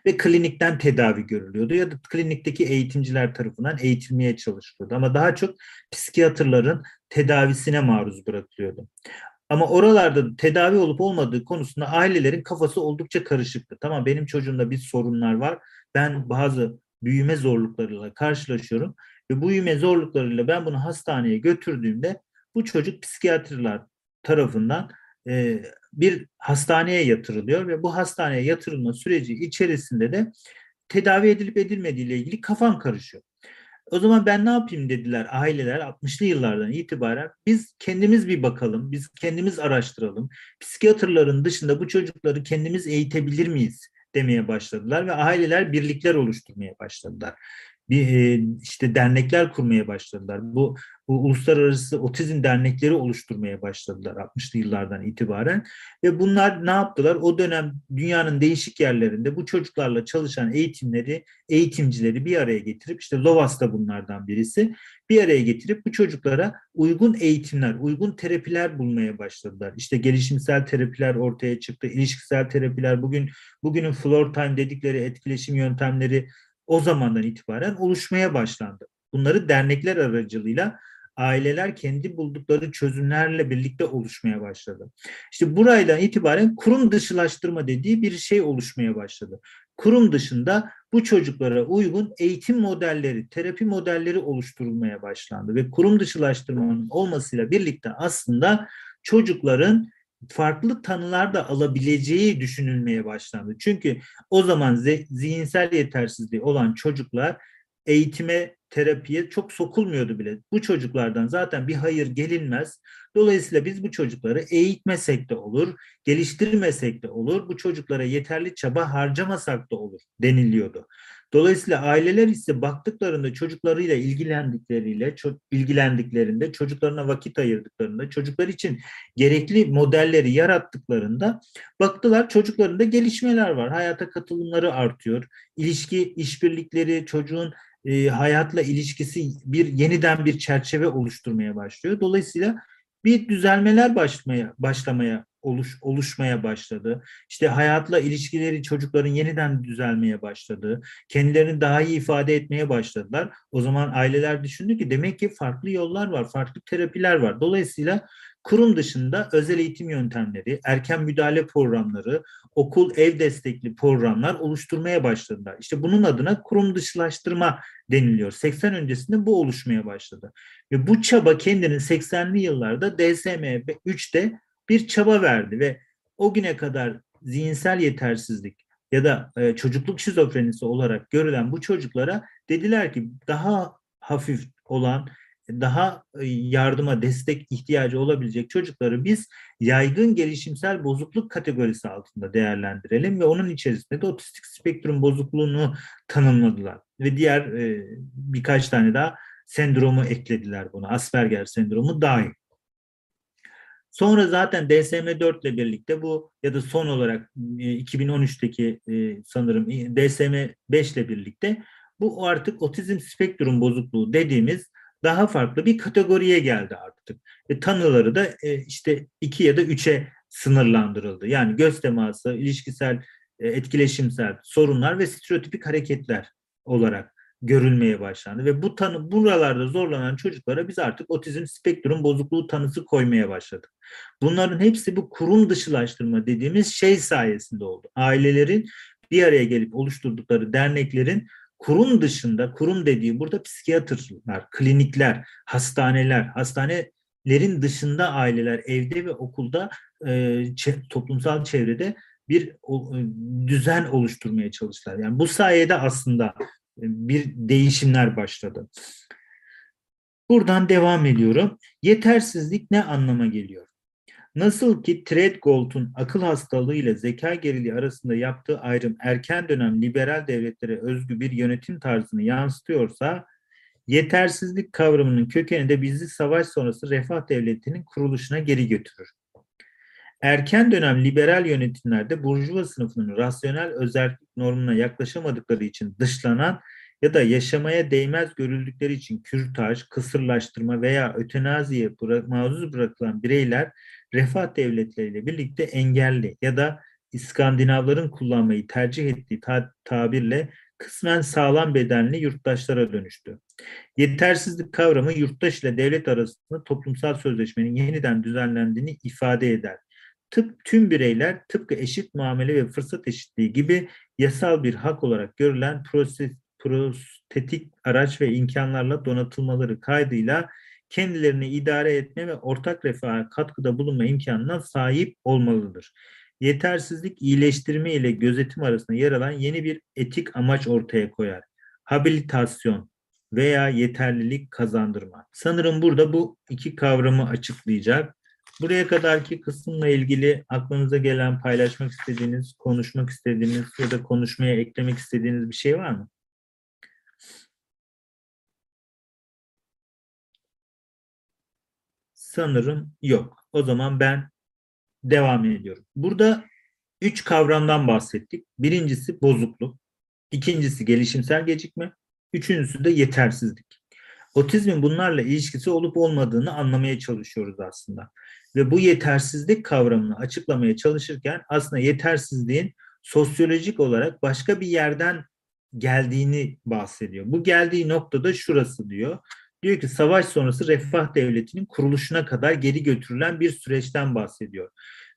Ve klinikten tedavi görülüyordu ya da klinikteki eğitimciler tarafından eğitilmeye çalışılıyordu. Ama daha çok psikiyatrların tedavisine maruz bırakılıyordu. Ama oralarda tedavi olup olmadığı konusunda ailelerin kafası oldukça karışıktı. Tamam benim çocuğumda bir sorunlar var. Ben bazı büyüme zorluklarıyla karşılaşıyorum ve bu büyüme zorluklarıyla ben bunu hastaneye götürdüğümde bu çocuk psikiyatrlar tarafından e, bir hastaneye yatırılıyor ve bu hastaneye yatırılma süreci içerisinde de tedavi edilip edilmediği ile ilgili kafam karışıyor. O zaman ben ne yapayım dediler aileler 60'lı yıllardan itibaren. Biz kendimiz bir bakalım, biz kendimiz araştıralım. Psikiyatrların dışında bu çocukları kendimiz eğitebilir miyiz demeye başladılar ve aileler birlikler oluşturmaya başladılar. Bir e, işte dernekler kurmaya başladılar. Bu, bu uluslararası otizm dernekleri oluşturmaya başladılar 60'lı yıllardan itibaren ve bunlar ne yaptılar? O dönem dünyanın değişik yerlerinde bu çocuklarla çalışan eğitimleri, eğitimcileri bir araya getirip işte Lovas da bunlardan birisi bir araya getirip bu çocuklara uygun eğitimler, uygun terapiler bulmaya başladılar. İşte gelişimsel terapiler ortaya çıktı, ilişkisel terapiler, bugün bugünün floor time dedikleri etkileşim yöntemleri o zamandan itibaren oluşmaya başlandı. Bunları dernekler aracılığıyla aileler kendi buldukları çözümlerle birlikte oluşmaya başladı. İşte burayla itibaren kurum dışılaştırma dediği bir şey oluşmaya başladı. Kurum dışında bu çocuklara uygun eğitim modelleri, terapi modelleri oluşturulmaya başlandı ve kurum dışılaştırmanın olmasıyla birlikte aslında çocukların farklı tanılar da alabileceği düşünülmeye başlandı. Çünkü o zaman zihinsel yetersizliği olan çocuklar eğitime, terapiye çok sokulmuyordu bile. Bu çocuklardan zaten bir hayır gelinmez. Dolayısıyla biz bu çocukları eğitmesek de olur, geliştirmesek de olur, bu çocuklara yeterli çaba harcamasak da olur deniliyordu. Dolayısıyla aileler ise baktıklarında çocuklarıyla ilgilendikleriyle, çok ilgilendiklerinde, çocuklarına vakit ayırdıklarında, çocuklar için gerekli modelleri yarattıklarında baktılar çocuklarında gelişmeler var. Hayata katılımları artıyor. İlişki, işbirlikleri, çocuğun e, hayatla ilişkisi bir yeniden bir çerçeve oluşturmaya başlıyor. Dolayısıyla bir düzelmeler başlamaya başlamaya oluş, oluşmaya başladı. İşte hayatla ilişkileri çocukların yeniden düzelmeye başladı. Kendilerini daha iyi ifade etmeye başladılar. O zaman aileler düşündü ki demek ki farklı yollar var, farklı terapiler var. Dolayısıyla kurum dışında özel eğitim yöntemleri, erken müdahale programları, okul ev destekli programlar oluşturmaya başladılar. İşte bunun adına kurum dışılaştırma deniliyor. 80 öncesinde bu oluşmaya başladı. Ve bu çaba kendini 80'li yıllarda DSM 3'te bir çaba verdi ve o güne kadar zihinsel yetersizlik ya da e, çocukluk şizofrenisi olarak görülen bu çocuklara dediler ki daha hafif olan daha e, yardıma, destek ihtiyacı olabilecek çocukları biz yaygın gelişimsel bozukluk kategorisi altında değerlendirelim ve onun içerisinde de otistik spektrum bozukluğunu tanımladılar. Ve diğer e, birkaç tane daha sendromu eklediler buna. Asperger sendromu dahil. Sonra zaten DSM-4 ile birlikte bu ya da son olarak 2013'teki e, sanırım DSM-5 ile birlikte bu artık otizm spektrum bozukluğu dediğimiz daha farklı bir kategoriye geldi artık. Ve tanıları da e, işte iki ya da üçe sınırlandırıldı. Yani göz teması, ilişkisel, e, etkileşimsel sorunlar ve stereotipik hareketler olarak görülmeye başlandı ve bu tanı buralarda zorlanan çocuklara biz artık otizm spektrum bozukluğu tanısı koymaya başladık. Bunların hepsi bu kurum dışılaştırma dediğimiz şey sayesinde oldu. Ailelerin bir araya gelip oluşturdukları derneklerin kurum dışında, kurum dediği burada psikiyatrlar, klinikler, hastaneler, hastanelerin dışında aileler evde ve okulda e, toplumsal çevrede bir e, düzen oluşturmaya çalıştılar. Yani bu sayede aslında bir değişimler başladı. Buradan devam ediyorum. Yetersizlik ne anlama geliyor? Nasıl ki Treadgold'un akıl hastalığı ile zeka geriliği arasında yaptığı ayrım erken dönem liberal devletlere özgü bir yönetim tarzını yansıtıyorsa, yetersizlik kavramının kökeni de bizi savaş sonrası refah devletinin kuruluşuna geri götürür. Erken dönem liberal yönetimlerde burjuva sınıfının rasyonel özellik normuna yaklaşamadıkları için dışlanan ya da yaşamaya değmez görüldükleri için kürtaj, kısırlaştırma veya ötenaziye bıra maruz bırakılan bireyler refah devletleriyle birlikte engelli ya da İskandinavların kullanmayı tercih ettiği ta tabirle kısmen sağlam bedenli yurttaşlara dönüştü. Yetersizlik kavramı yurttaş ile devlet arasında toplumsal sözleşmenin yeniden düzenlendiğini ifade eder. Tıp, tüm bireyler tıpkı eşit muamele ve fırsat eşitliği gibi yasal bir hak olarak görülen proses, prostetik araç ve imkanlarla donatılmaları kaydıyla kendilerini idare etme ve ortak refaha katkıda bulunma imkanına sahip olmalıdır. Yetersizlik iyileştirme ile gözetim arasında yer alan yeni bir etik amaç ortaya koyar. Habilitasyon veya yeterlilik kazandırma. Sanırım burada bu iki kavramı açıklayacak. Buraya kadarki kısımla ilgili aklınıza gelen paylaşmak istediğiniz, konuşmak istediğiniz ya da konuşmaya eklemek istediğiniz bir şey var mı? Sanırım yok. O zaman ben devam ediyorum. Burada üç kavramdan bahsettik. Birincisi bozukluk, ikincisi gelişimsel gecikme, üçüncüsü de yetersizlik. Otizmin bunlarla ilişkisi olup olmadığını anlamaya çalışıyoruz aslında. Ve bu yetersizlik kavramını açıklamaya çalışırken aslında yetersizliğin sosyolojik olarak başka bir yerden geldiğini bahsediyor. Bu geldiği noktada şurası diyor. Diyor ki savaş sonrası refah devletinin kuruluşuna kadar geri götürülen bir süreçten bahsediyor.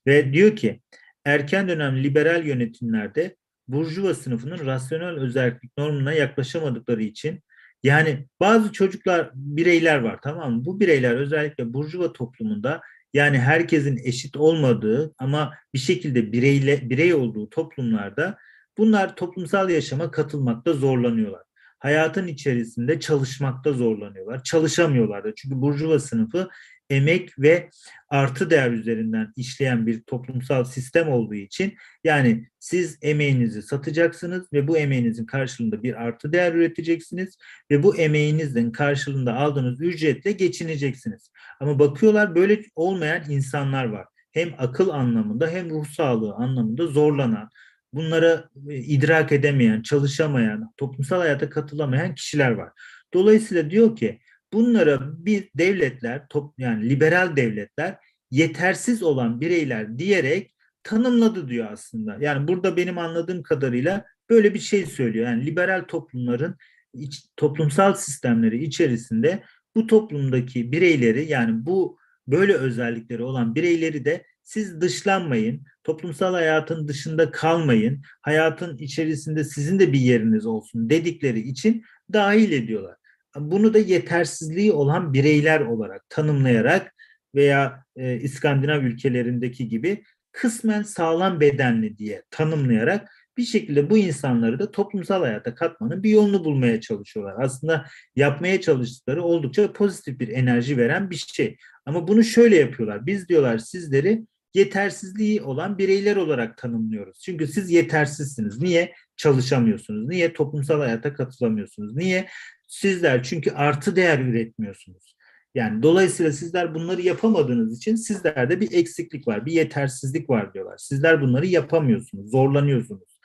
Ve diyor ki erken dönem liberal yönetimlerde burjuva sınıfının rasyonel özellik normuna yaklaşamadıkları için yani bazı çocuklar, bireyler var tamam mı? Bu bireyler özellikle burjuva toplumunda yani herkesin eşit olmadığı ama bir şekilde bireyle birey olduğu toplumlarda bunlar toplumsal yaşama katılmakta zorlanıyorlar. Hayatın içerisinde çalışmakta zorlanıyorlar. Çalışamıyorlar da. Çünkü burjuva sınıfı emek ve artı değer üzerinden işleyen bir toplumsal sistem olduğu için yani siz emeğinizi satacaksınız ve bu emeğinizin karşılığında bir artı değer üreteceksiniz ve bu emeğinizin karşılığında aldığınız ücretle geçineceksiniz. Ama bakıyorlar böyle olmayan insanlar var. Hem akıl anlamında hem ruh sağlığı anlamında zorlanan, bunlara e, idrak edemeyen, çalışamayan, toplumsal hayata katılamayan kişiler var. Dolayısıyla diyor ki bunlara bir devletler, top, yani liberal devletler yetersiz olan bireyler diyerek tanımladı diyor aslında. Yani burada benim anladığım kadarıyla böyle bir şey söylüyor. Yani liberal toplumların iç, toplumsal sistemleri içerisinde bu toplumdaki bireyleri yani bu böyle özellikleri olan bireyleri de siz dışlanmayın, toplumsal hayatın dışında kalmayın, hayatın içerisinde sizin de bir yeriniz olsun dedikleri için dahil ediyorlar. Bunu da yetersizliği olan bireyler olarak tanımlayarak veya e, İskandinav ülkelerindeki gibi kısmen sağlam bedenli diye tanımlayarak bir şekilde bu insanları da toplumsal hayata katmanın bir yolunu bulmaya çalışıyorlar. Aslında yapmaya çalıştıkları oldukça pozitif bir enerji veren bir şey. Ama bunu şöyle yapıyorlar. Biz diyorlar sizleri yetersizliği olan bireyler olarak tanımlıyoruz. Çünkü siz yetersizsiniz. Niye? Çalışamıyorsunuz. Niye? Toplumsal hayata katılamıyorsunuz. Niye? Sizler çünkü artı değer üretmiyorsunuz. Yani dolayısıyla sizler bunları yapamadığınız için sizlerde bir eksiklik var, bir yetersizlik var diyorlar. Sizler bunları yapamıyorsunuz, zorlanıyorsunuz.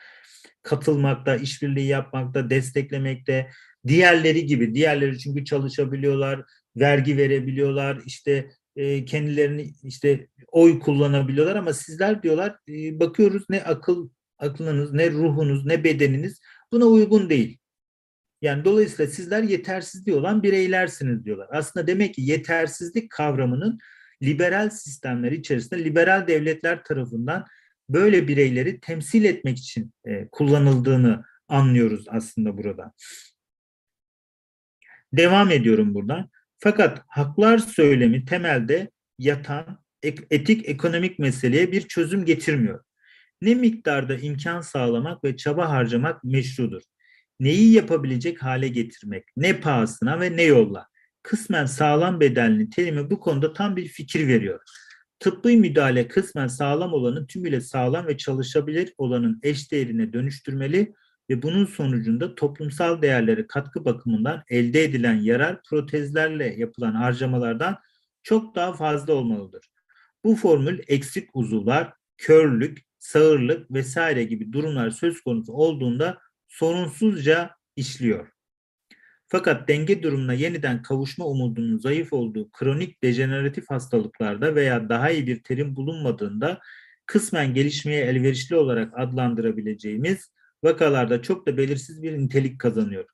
Katılmakta, işbirliği yapmakta, desteklemekte, diğerleri gibi, diğerleri çünkü çalışabiliyorlar, vergi verebiliyorlar, işte e, kendilerini işte oy kullanabiliyorlar ama sizler diyorlar e, bakıyoruz ne akıl aklınız, ne ruhunuz, ne bedeniniz buna uygun değil. Yani dolayısıyla sizler yetersizliği olan bireylersiniz diyorlar. Aslında demek ki yetersizlik kavramının liberal sistemler içerisinde liberal devletler tarafından böyle bireyleri temsil etmek için e, kullanıldığını anlıyoruz aslında burada. Devam ediyorum buradan. Fakat haklar söylemi temelde yatan etik ekonomik meseleye bir çözüm getirmiyor. Ne miktarda imkan sağlamak ve çaba harcamak meşrudur neyi yapabilecek hale getirmek, ne pahasına ve ne yolla. Kısmen sağlam bedelli terimi bu konuda tam bir fikir veriyor. Tıbbi müdahale kısmen sağlam olanın tümüyle sağlam ve çalışabilir olanın eş değerine dönüştürmeli ve bunun sonucunda toplumsal değerleri katkı bakımından elde edilen yarar protezlerle yapılan harcamalardan çok daha fazla olmalıdır. Bu formül eksik uzuvlar, körlük, sağırlık vesaire gibi durumlar söz konusu olduğunda sorunsuzca işliyor. Fakat denge durumuna yeniden kavuşma umudunun zayıf olduğu kronik dejeneratif hastalıklarda veya daha iyi bir terim bulunmadığında kısmen gelişmeye elverişli olarak adlandırabileceğimiz vakalarda çok da belirsiz bir nitelik kazanıyor.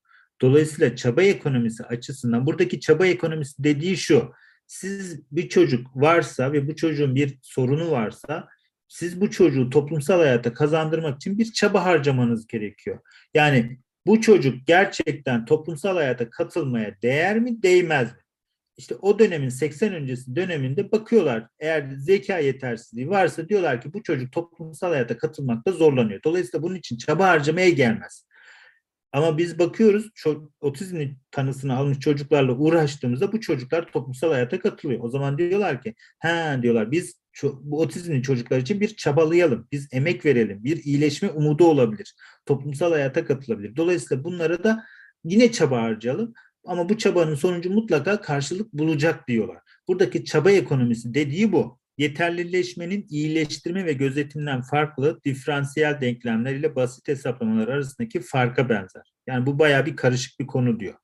Dolayısıyla çaba ekonomisi açısından buradaki çaba ekonomisi dediği şu. Siz bir çocuk varsa ve bu çocuğun bir sorunu varsa siz bu çocuğu toplumsal hayata kazandırmak için bir çaba harcamanız gerekiyor. Yani bu çocuk gerçekten toplumsal hayata katılmaya değer mi, değmez mi? İşte o dönemin 80 öncesi döneminde bakıyorlar eğer zeka yetersizliği varsa diyorlar ki bu çocuk toplumsal hayata katılmakta zorlanıyor. Dolayısıyla bunun için çaba harcamaya gelmez. Ama biz bakıyoruz otizm tanısını almış çocuklarla uğraştığımızda bu çocuklar toplumsal hayata katılıyor. O zaman diyorlar ki ha diyorlar biz bu otizmli çocuklar için bir çabalayalım, biz emek verelim, bir iyileşme umudu olabilir, toplumsal hayata katılabilir. Dolayısıyla bunlara da yine çaba harcayalım ama bu çabanın sonucu mutlaka karşılık bulacak diyorlar. Buradaki çaba ekonomisi dediği bu. Yeterlileşmenin iyileştirme ve gözetimden farklı diferansiyel denklemler ile basit hesaplamalar arasındaki farka benzer. Yani bu bayağı bir karışık bir konu diyor.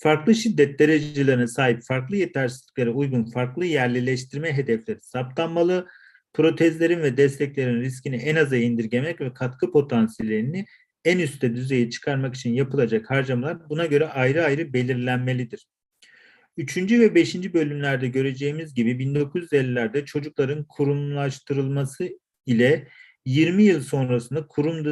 Farklı şiddet derecelerine sahip farklı yetersizliklere uygun farklı yerlileştirme hedefleri saptanmalı. Protezlerin ve desteklerin riskini en aza indirgemek ve katkı potansiyelini en üstte düzeye çıkarmak için yapılacak harcamalar buna göre ayrı ayrı belirlenmelidir. Üçüncü ve beşinci bölümlerde göreceğimiz gibi 1950'lerde çocukların kurumlaştırılması ile 20 yıl sonrasında kurum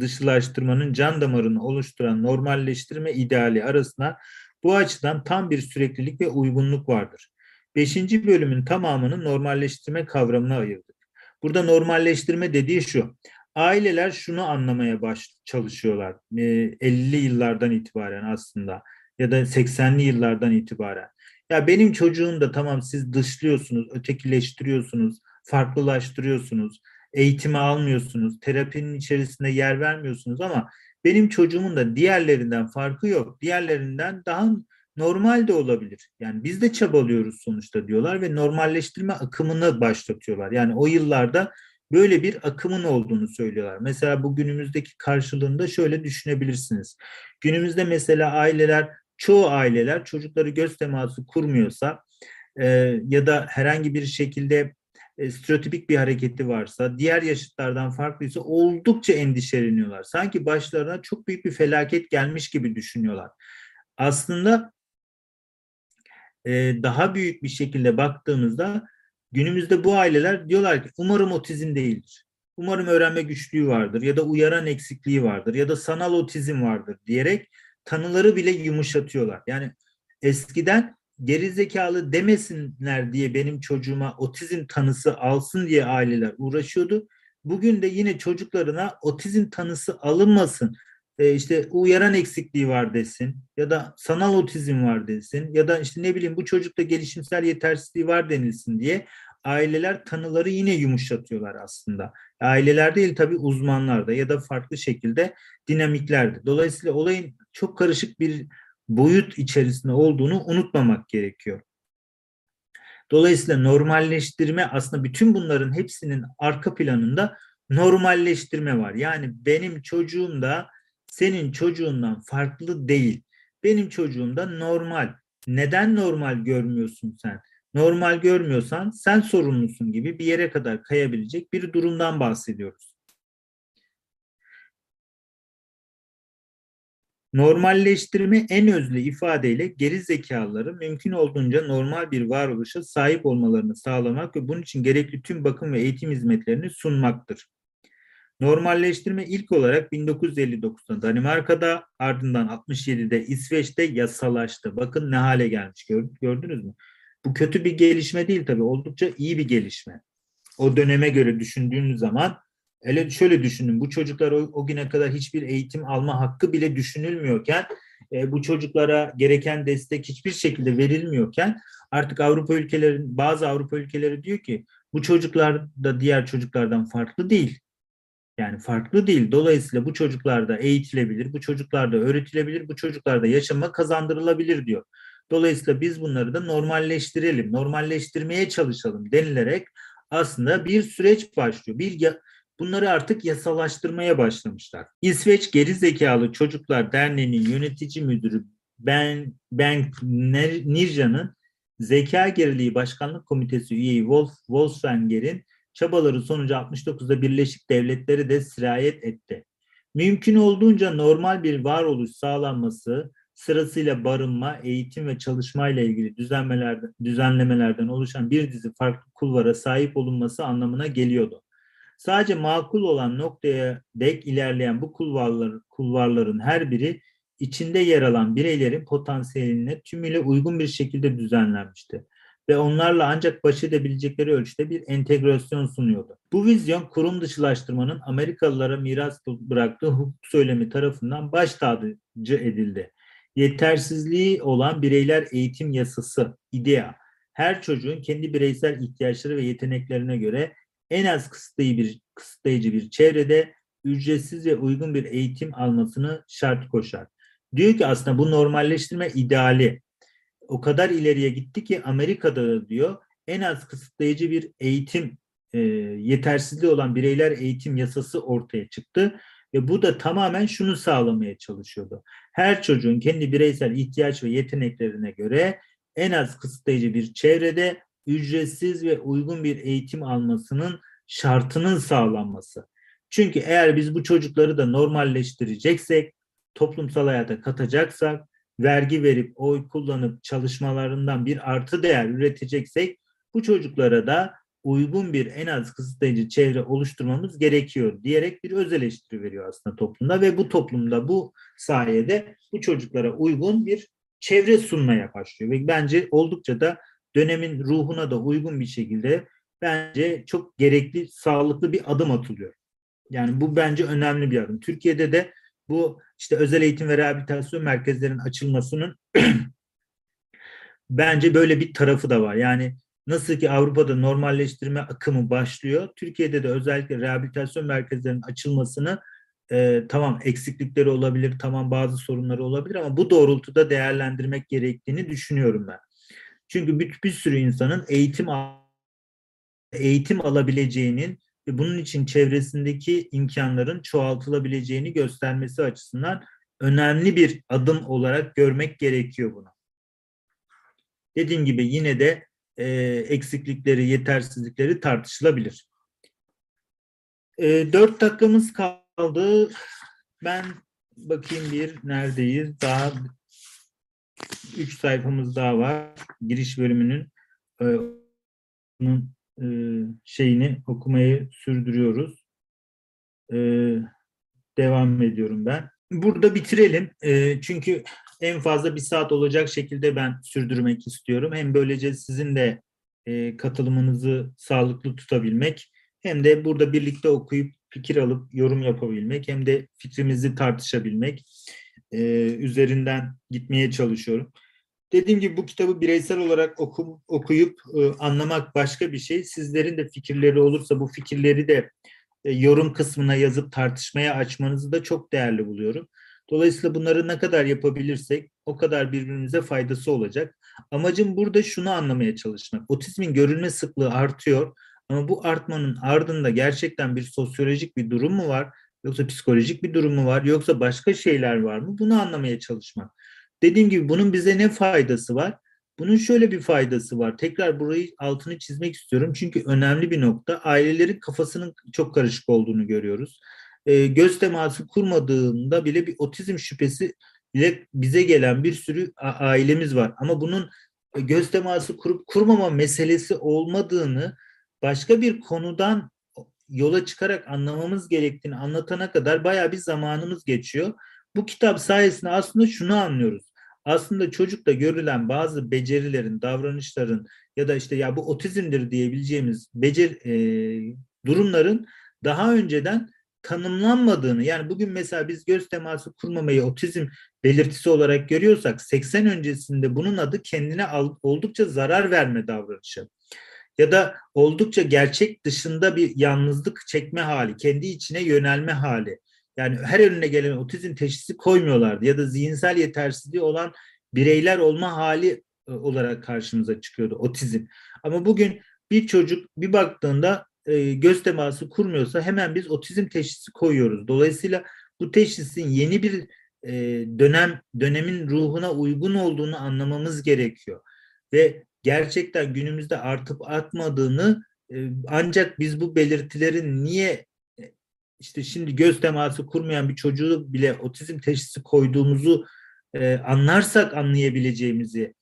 dışılaştırmanın can damarını oluşturan normalleştirme ideali arasında bu açıdan tam bir süreklilik ve uygunluk vardır. Beşinci bölümün tamamını normalleştirme kavramına ayırdık. Burada normalleştirme dediği şu. Aileler şunu anlamaya baş çalışıyorlar. 50'li yıllardan itibaren aslında ya da 80'li yıllardan itibaren. Ya benim çocuğum da tamam siz dışlıyorsunuz, ötekileştiriyorsunuz, farklılaştırıyorsunuz, eğitimi almıyorsunuz, terapinin içerisinde yer vermiyorsunuz ama benim çocuğumun da diğerlerinden farkı yok. Diğerlerinden daha normal de olabilir. Yani biz de çabalıyoruz sonuçta diyorlar ve normalleştirme akımını başlatıyorlar. Yani o yıllarda böyle bir akımın olduğunu söylüyorlar. Mesela bu günümüzdeki karşılığında şöyle düşünebilirsiniz. Günümüzde mesela aileler, çoğu aileler çocukları göz teması kurmuyorsa e, ya da herhangi bir şekilde e, stereotipik bir hareketi varsa, diğer yaşıtlardan farklıysa oldukça endişeleniyorlar. Sanki başlarına çok büyük bir felaket gelmiş gibi düşünüyorlar. Aslında e, daha büyük bir şekilde baktığımızda günümüzde bu aileler diyorlar ki umarım otizm değildir. Umarım öğrenme güçlüğü vardır ya da uyaran eksikliği vardır ya da sanal otizm vardır diyerek tanıları bile yumuşatıyorlar. Yani eskiden geri zekalı demesinler diye benim çocuğuma otizm tanısı alsın diye aileler uğraşıyordu. Bugün de yine çocuklarına otizm tanısı alınmasın. E işte uyaran eksikliği var desin ya da sanal otizm var desin ya da işte ne bileyim bu çocukta gelişimsel yetersizliği var denilsin diye aileler tanıları yine yumuşatıyorlar aslında. Aileler değil tabii uzmanlarda ya da farklı şekilde dinamiklerde. Dolayısıyla olayın çok karışık bir boyut içerisinde olduğunu unutmamak gerekiyor. Dolayısıyla normalleştirme aslında bütün bunların hepsinin arka planında normalleştirme var. Yani benim çocuğum da senin çocuğundan farklı değil. Benim çocuğum da normal. Neden normal görmüyorsun sen? Normal görmüyorsan sen sorumlusun gibi bir yere kadar kayabilecek bir durumdan bahsediyoruz. Normalleştirme en özlü ifadeyle geri zekalıları mümkün olduğunca normal bir varoluşa sahip olmalarını sağlamak ve bunun için gerekli tüm bakım ve eğitim hizmetlerini sunmaktır. Normalleştirme ilk olarak 1959'da Danimarka'da ardından 67'de İsveç'te yasalaştı. Bakın ne hale gelmiş gördünüz mü? Bu kötü bir gelişme değil tabii oldukça iyi bir gelişme. O döneme göre düşündüğünüz zaman Hele şöyle düşünün bu çocuklar o, o güne kadar hiçbir eğitim alma hakkı bile düşünülmüyorken e, bu çocuklara gereken destek hiçbir şekilde verilmiyorken artık Avrupa ülkelerin bazı Avrupa ülkeleri diyor ki bu çocuklar da diğer çocuklardan farklı değil. Yani farklı değil. Dolayısıyla bu çocuklar da eğitilebilir, bu çocuklar da öğretilebilir, bu çocuklar da yaşama kazandırılabilir diyor. Dolayısıyla biz bunları da normalleştirelim, normalleştirmeye çalışalım denilerek aslında bir süreç başlıyor. Bir bunları artık yasalaştırmaya başlamışlar. İsveç Geri Zekalı Çocuklar Derneği'nin yönetici müdürü Ben, ben Nirja'nın Zeka Geriliği Başkanlık Komitesi üyeyi Wolf Wolfswenger'in çabaları sonucu 69'da Birleşik Devletleri de sirayet etti. Mümkün olduğunca normal bir varoluş sağlanması sırasıyla barınma, eğitim ve çalışma ile ilgili düzenlemelerden, düzenlemelerden oluşan bir dizi farklı kulvara sahip olunması anlamına geliyordu. Sadece makul olan noktaya dek ilerleyen bu kulvarlar, kulvarların her biri içinde yer alan bireylerin potansiyeline tümüyle uygun bir şekilde düzenlenmişti ve onlarla ancak baş edebilecekleri ölçüde bir entegrasyon sunuyordu. Bu vizyon kurum dışılaştırmanın Amerikalılara miras bıraktığı hukuk söylemi tarafından baş tacı edildi. Yetersizliği olan bireyler eğitim yasası, IDEA, her çocuğun kendi bireysel ihtiyaçları ve yeteneklerine göre en az kısıtlayıcı bir, kısıtlayıcı bir çevrede ücretsiz ve uygun bir eğitim almasını şart koşar. Diyor ki aslında bu normalleştirme ideali o kadar ileriye gitti ki Amerika'da da diyor en az kısıtlayıcı bir eğitim e, yetersizliği olan bireyler eğitim yasası ortaya çıktı ve bu da tamamen şunu sağlamaya çalışıyordu. Her çocuğun kendi bireysel ihtiyaç ve yeteneklerine göre en az kısıtlayıcı bir çevrede ücretsiz ve uygun bir eğitim almasının şartının sağlanması. Çünkü eğer biz bu çocukları da normalleştireceksek, toplumsal hayata katacaksak, vergi verip oy kullanıp çalışmalarından bir artı değer üreteceksek bu çocuklara da uygun bir en az kısıtlayıcı çevre oluşturmamız gerekiyor diyerek bir öz eleştiri veriyor aslında toplumda ve bu toplumda bu sayede bu çocuklara uygun bir çevre sunmaya başlıyor ve bence oldukça da dönemin ruhuna da uygun bir şekilde bence çok gerekli, sağlıklı bir adım atılıyor. Yani bu bence önemli bir adım. Türkiye'de de bu işte özel eğitim ve rehabilitasyon merkezlerinin açılmasının bence böyle bir tarafı da var. Yani nasıl ki Avrupa'da normalleştirme akımı başlıyor, Türkiye'de de özellikle rehabilitasyon merkezlerinin açılmasını e, tamam eksiklikleri olabilir, tamam bazı sorunları olabilir ama bu doğrultuda değerlendirmek gerektiğini düşünüyorum ben. Çünkü bir, bir sürü insanın eğitim eğitim alabileceğinin ve bunun için çevresindeki imkanların çoğaltılabileceğini göstermesi açısından önemli bir adım olarak görmek gerekiyor bunu. Dediğim gibi yine de e, eksiklikleri, yetersizlikleri tartışılabilir. E, dört dakikamız kaldı. Ben bakayım bir neredeyiz? Daha üç sayfamız daha var. Giriş bölümünün e, e, şeyini okumayı sürdürüyoruz. E, devam ediyorum ben. Burada bitirelim. E, çünkü en fazla bir saat olacak şekilde ben sürdürmek istiyorum. Hem böylece sizin de e, katılımınızı sağlıklı tutabilmek hem de burada birlikte okuyup fikir alıp yorum yapabilmek hem de fikrimizi tartışabilmek e, üzerinden gitmeye çalışıyorum. Dediğim gibi bu kitabı bireysel olarak oku, okuyup e, anlamak başka bir şey. Sizlerin de fikirleri olursa bu fikirleri de e, yorum kısmına yazıp tartışmaya açmanızı da çok değerli buluyorum. Dolayısıyla bunları ne kadar yapabilirsek o kadar birbirimize faydası olacak. Amacım burada şunu anlamaya çalışmak. Otizmin görülme sıklığı artıyor ama bu artmanın ardında gerçekten bir sosyolojik bir durum mu var? Yoksa psikolojik bir durum mu var? Yoksa başka şeyler var mı? Bunu anlamaya çalışmak. Dediğim gibi bunun bize ne faydası var? Bunun şöyle bir faydası var. Tekrar burayı altını çizmek istiyorum. Çünkü önemli bir nokta. Ailelerin kafasının çok karışık olduğunu görüyoruz. E, göz teması kurmadığında bile bir otizm şüphesi bile bize gelen bir sürü ailemiz var. Ama bunun e, göz teması kurup kurmama meselesi olmadığını başka bir konudan yola çıkarak anlamamız gerektiğini anlatana kadar baya bir zamanımız geçiyor. Bu kitap sayesinde aslında şunu anlıyoruz. Aslında çocukta görülen bazı becerilerin, davranışların ya da işte ya bu otizmdir diyebileceğimiz becer e, durumların daha önceden tanımlanmadığını yani bugün mesela biz göz teması kurmamayı otizm belirtisi olarak görüyorsak 80 öncesinde bunun adı kendine oldukça zarar verme davranışı ya da oldukça gerçek dışında bir yalnızlık çekme hali, kendi içine yönelme hali. Yani her önüne gelen otizm teşhisi koymuyorlardı ya da zihinsel yetersizliği olan bireyler olma hali e, olarak karşımıza çıkıyordu otizm. Ama bugün bir çocuk bir baktığında e, göz teması kurmuyorsa hemen biz otizm teşhisi koyuyoruz. Dolayısıyla bu teşhisin yeni bir e, dönem dönemin ruhuna uygun olduğunu anlamamız gerekiyor. Ve gerçekten günümüzde artıp artmadığını e, ancak biz bu belirtilerin niye e, işte şimdi göz teması kurmayan bir çocuğu bile otizm teşhisi koyduğumuzu e, anlarsak anlayabileceğimizi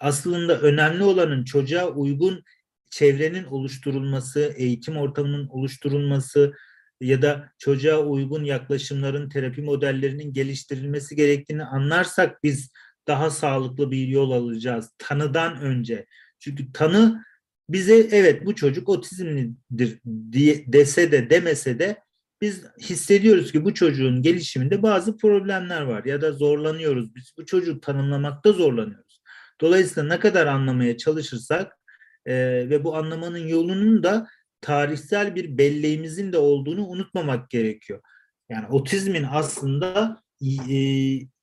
aslında önemli olanın çocuğa uygun çevrenin oluşturulması, eğitim ortamının oluşturulması ya da çocuğa uygun yaklaşımların, terapi modellerinin geliştirilmesi gerektiğini anlarsak biz daha sağlıklı bir yol alacağız tanıdan önce. Çünkü tanı bize evet bu çocuk otizmlidir diye dese de demese de biz hissediyoruz ki bu çocuğun gelişiminde bazı problemler var ya da zorlanıyoruz. Biz bu çocuğu tanımlamakta zorlanıyoruz. Dolayısıyla ne kadar anlamaya çalışırsak e, ve bu anlamanın yolunun da tarihsel bir belleğimizin de olduğunu unutmamak gerekiyor. Yani otizmin aslında e,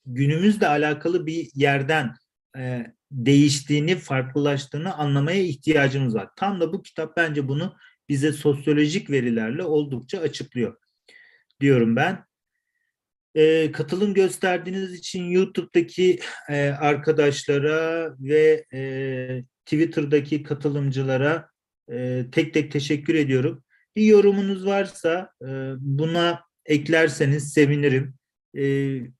günümüzle alakalı bir yerden e, değiştiğini, farklılaştığını anlamaya ihtiyacımız var. Tam da bu kitap bence bunu bize sosyolojik verilerle oldukça açıklıyor diyorum ben. E, katılım gösterdiğiniz için YouTube'daki e, arkadaşlara ve e, Twitter'daki katılımcılara e, tek tek teşekkür ediyorum. Bir yorumunuz varsa e, buna eklerseniz sevinirim. E,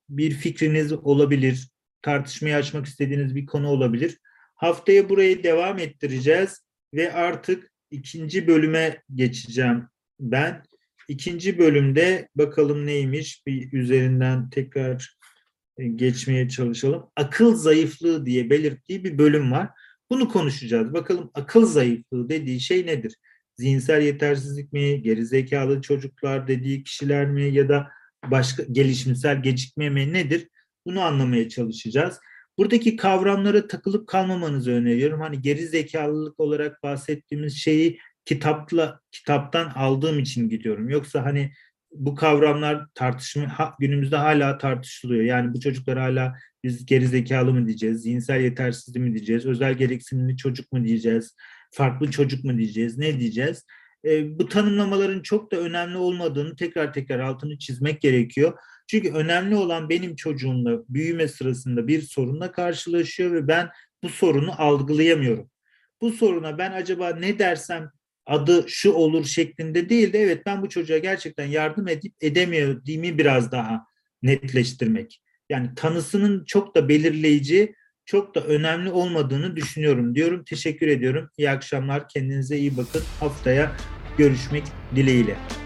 bir fikriniz olabilir, tartışmayı açmak istediğiniz bir konu olabilir. Haftaya burayı devam ettireceğiz ve artık ikinci bölüme geçeceğim ben. İkinci bölümde bakalım neymiş bir üzerinden tekrar e, geçmeye çalışalım. Akıl zayıflığı diye belirttiği bir bölüm var. Bunu konuşacağız. Bakalım akıl zayıflığı dediği şey nedir? Zihinsel yetersizlik mi, gerizekalı çocuklar dediği kişiler mi ya da başka gelişimsel gecikme nedir? Bunu anlamaya çalışacağız. Buradaki kavramlara takılıp kalmamanızı öneriyorum. Hani geri zekalılık olarak bahsettiğimiz şeyi kitapla kitaptan aldığım için gidiyorum. Yoksa hani bu kavramlar tartışma günümüzde hala tartışılıyor. Yani bu çocuklar hala biz geri zekalı mı diyeceğiz, zihinsel yetersizlik mi diyeceğiz, özel gereksinimli çocuk mu diyeceğiz, farklı çocuk mu diyeceğiz, ne diyeceğiz? E, bu tanımlamaların çok da önemli olmadığını tekrar tekrar altını çizmek gerekiyor. Çünkü önemli olan benim çocuğumla büyüme sırasında bir sorunla karşılaşıyor ve ben bu sorunu algılayamıyorum. Bu soruna ben acaba ne dersem adı şu olur şeklinde değil de evet ben bu çocuğa gerçekten yardım edip edemediğimi biraz daha netleştirmek. Yani tanısının çok da belirleyici, çok da önemli olmadığını düşünüyorum diyorum. Teşekkür ediyorum. İyi akşamlar. Kendinize iyi bakın. Haftaya görüşmek dileğiyle.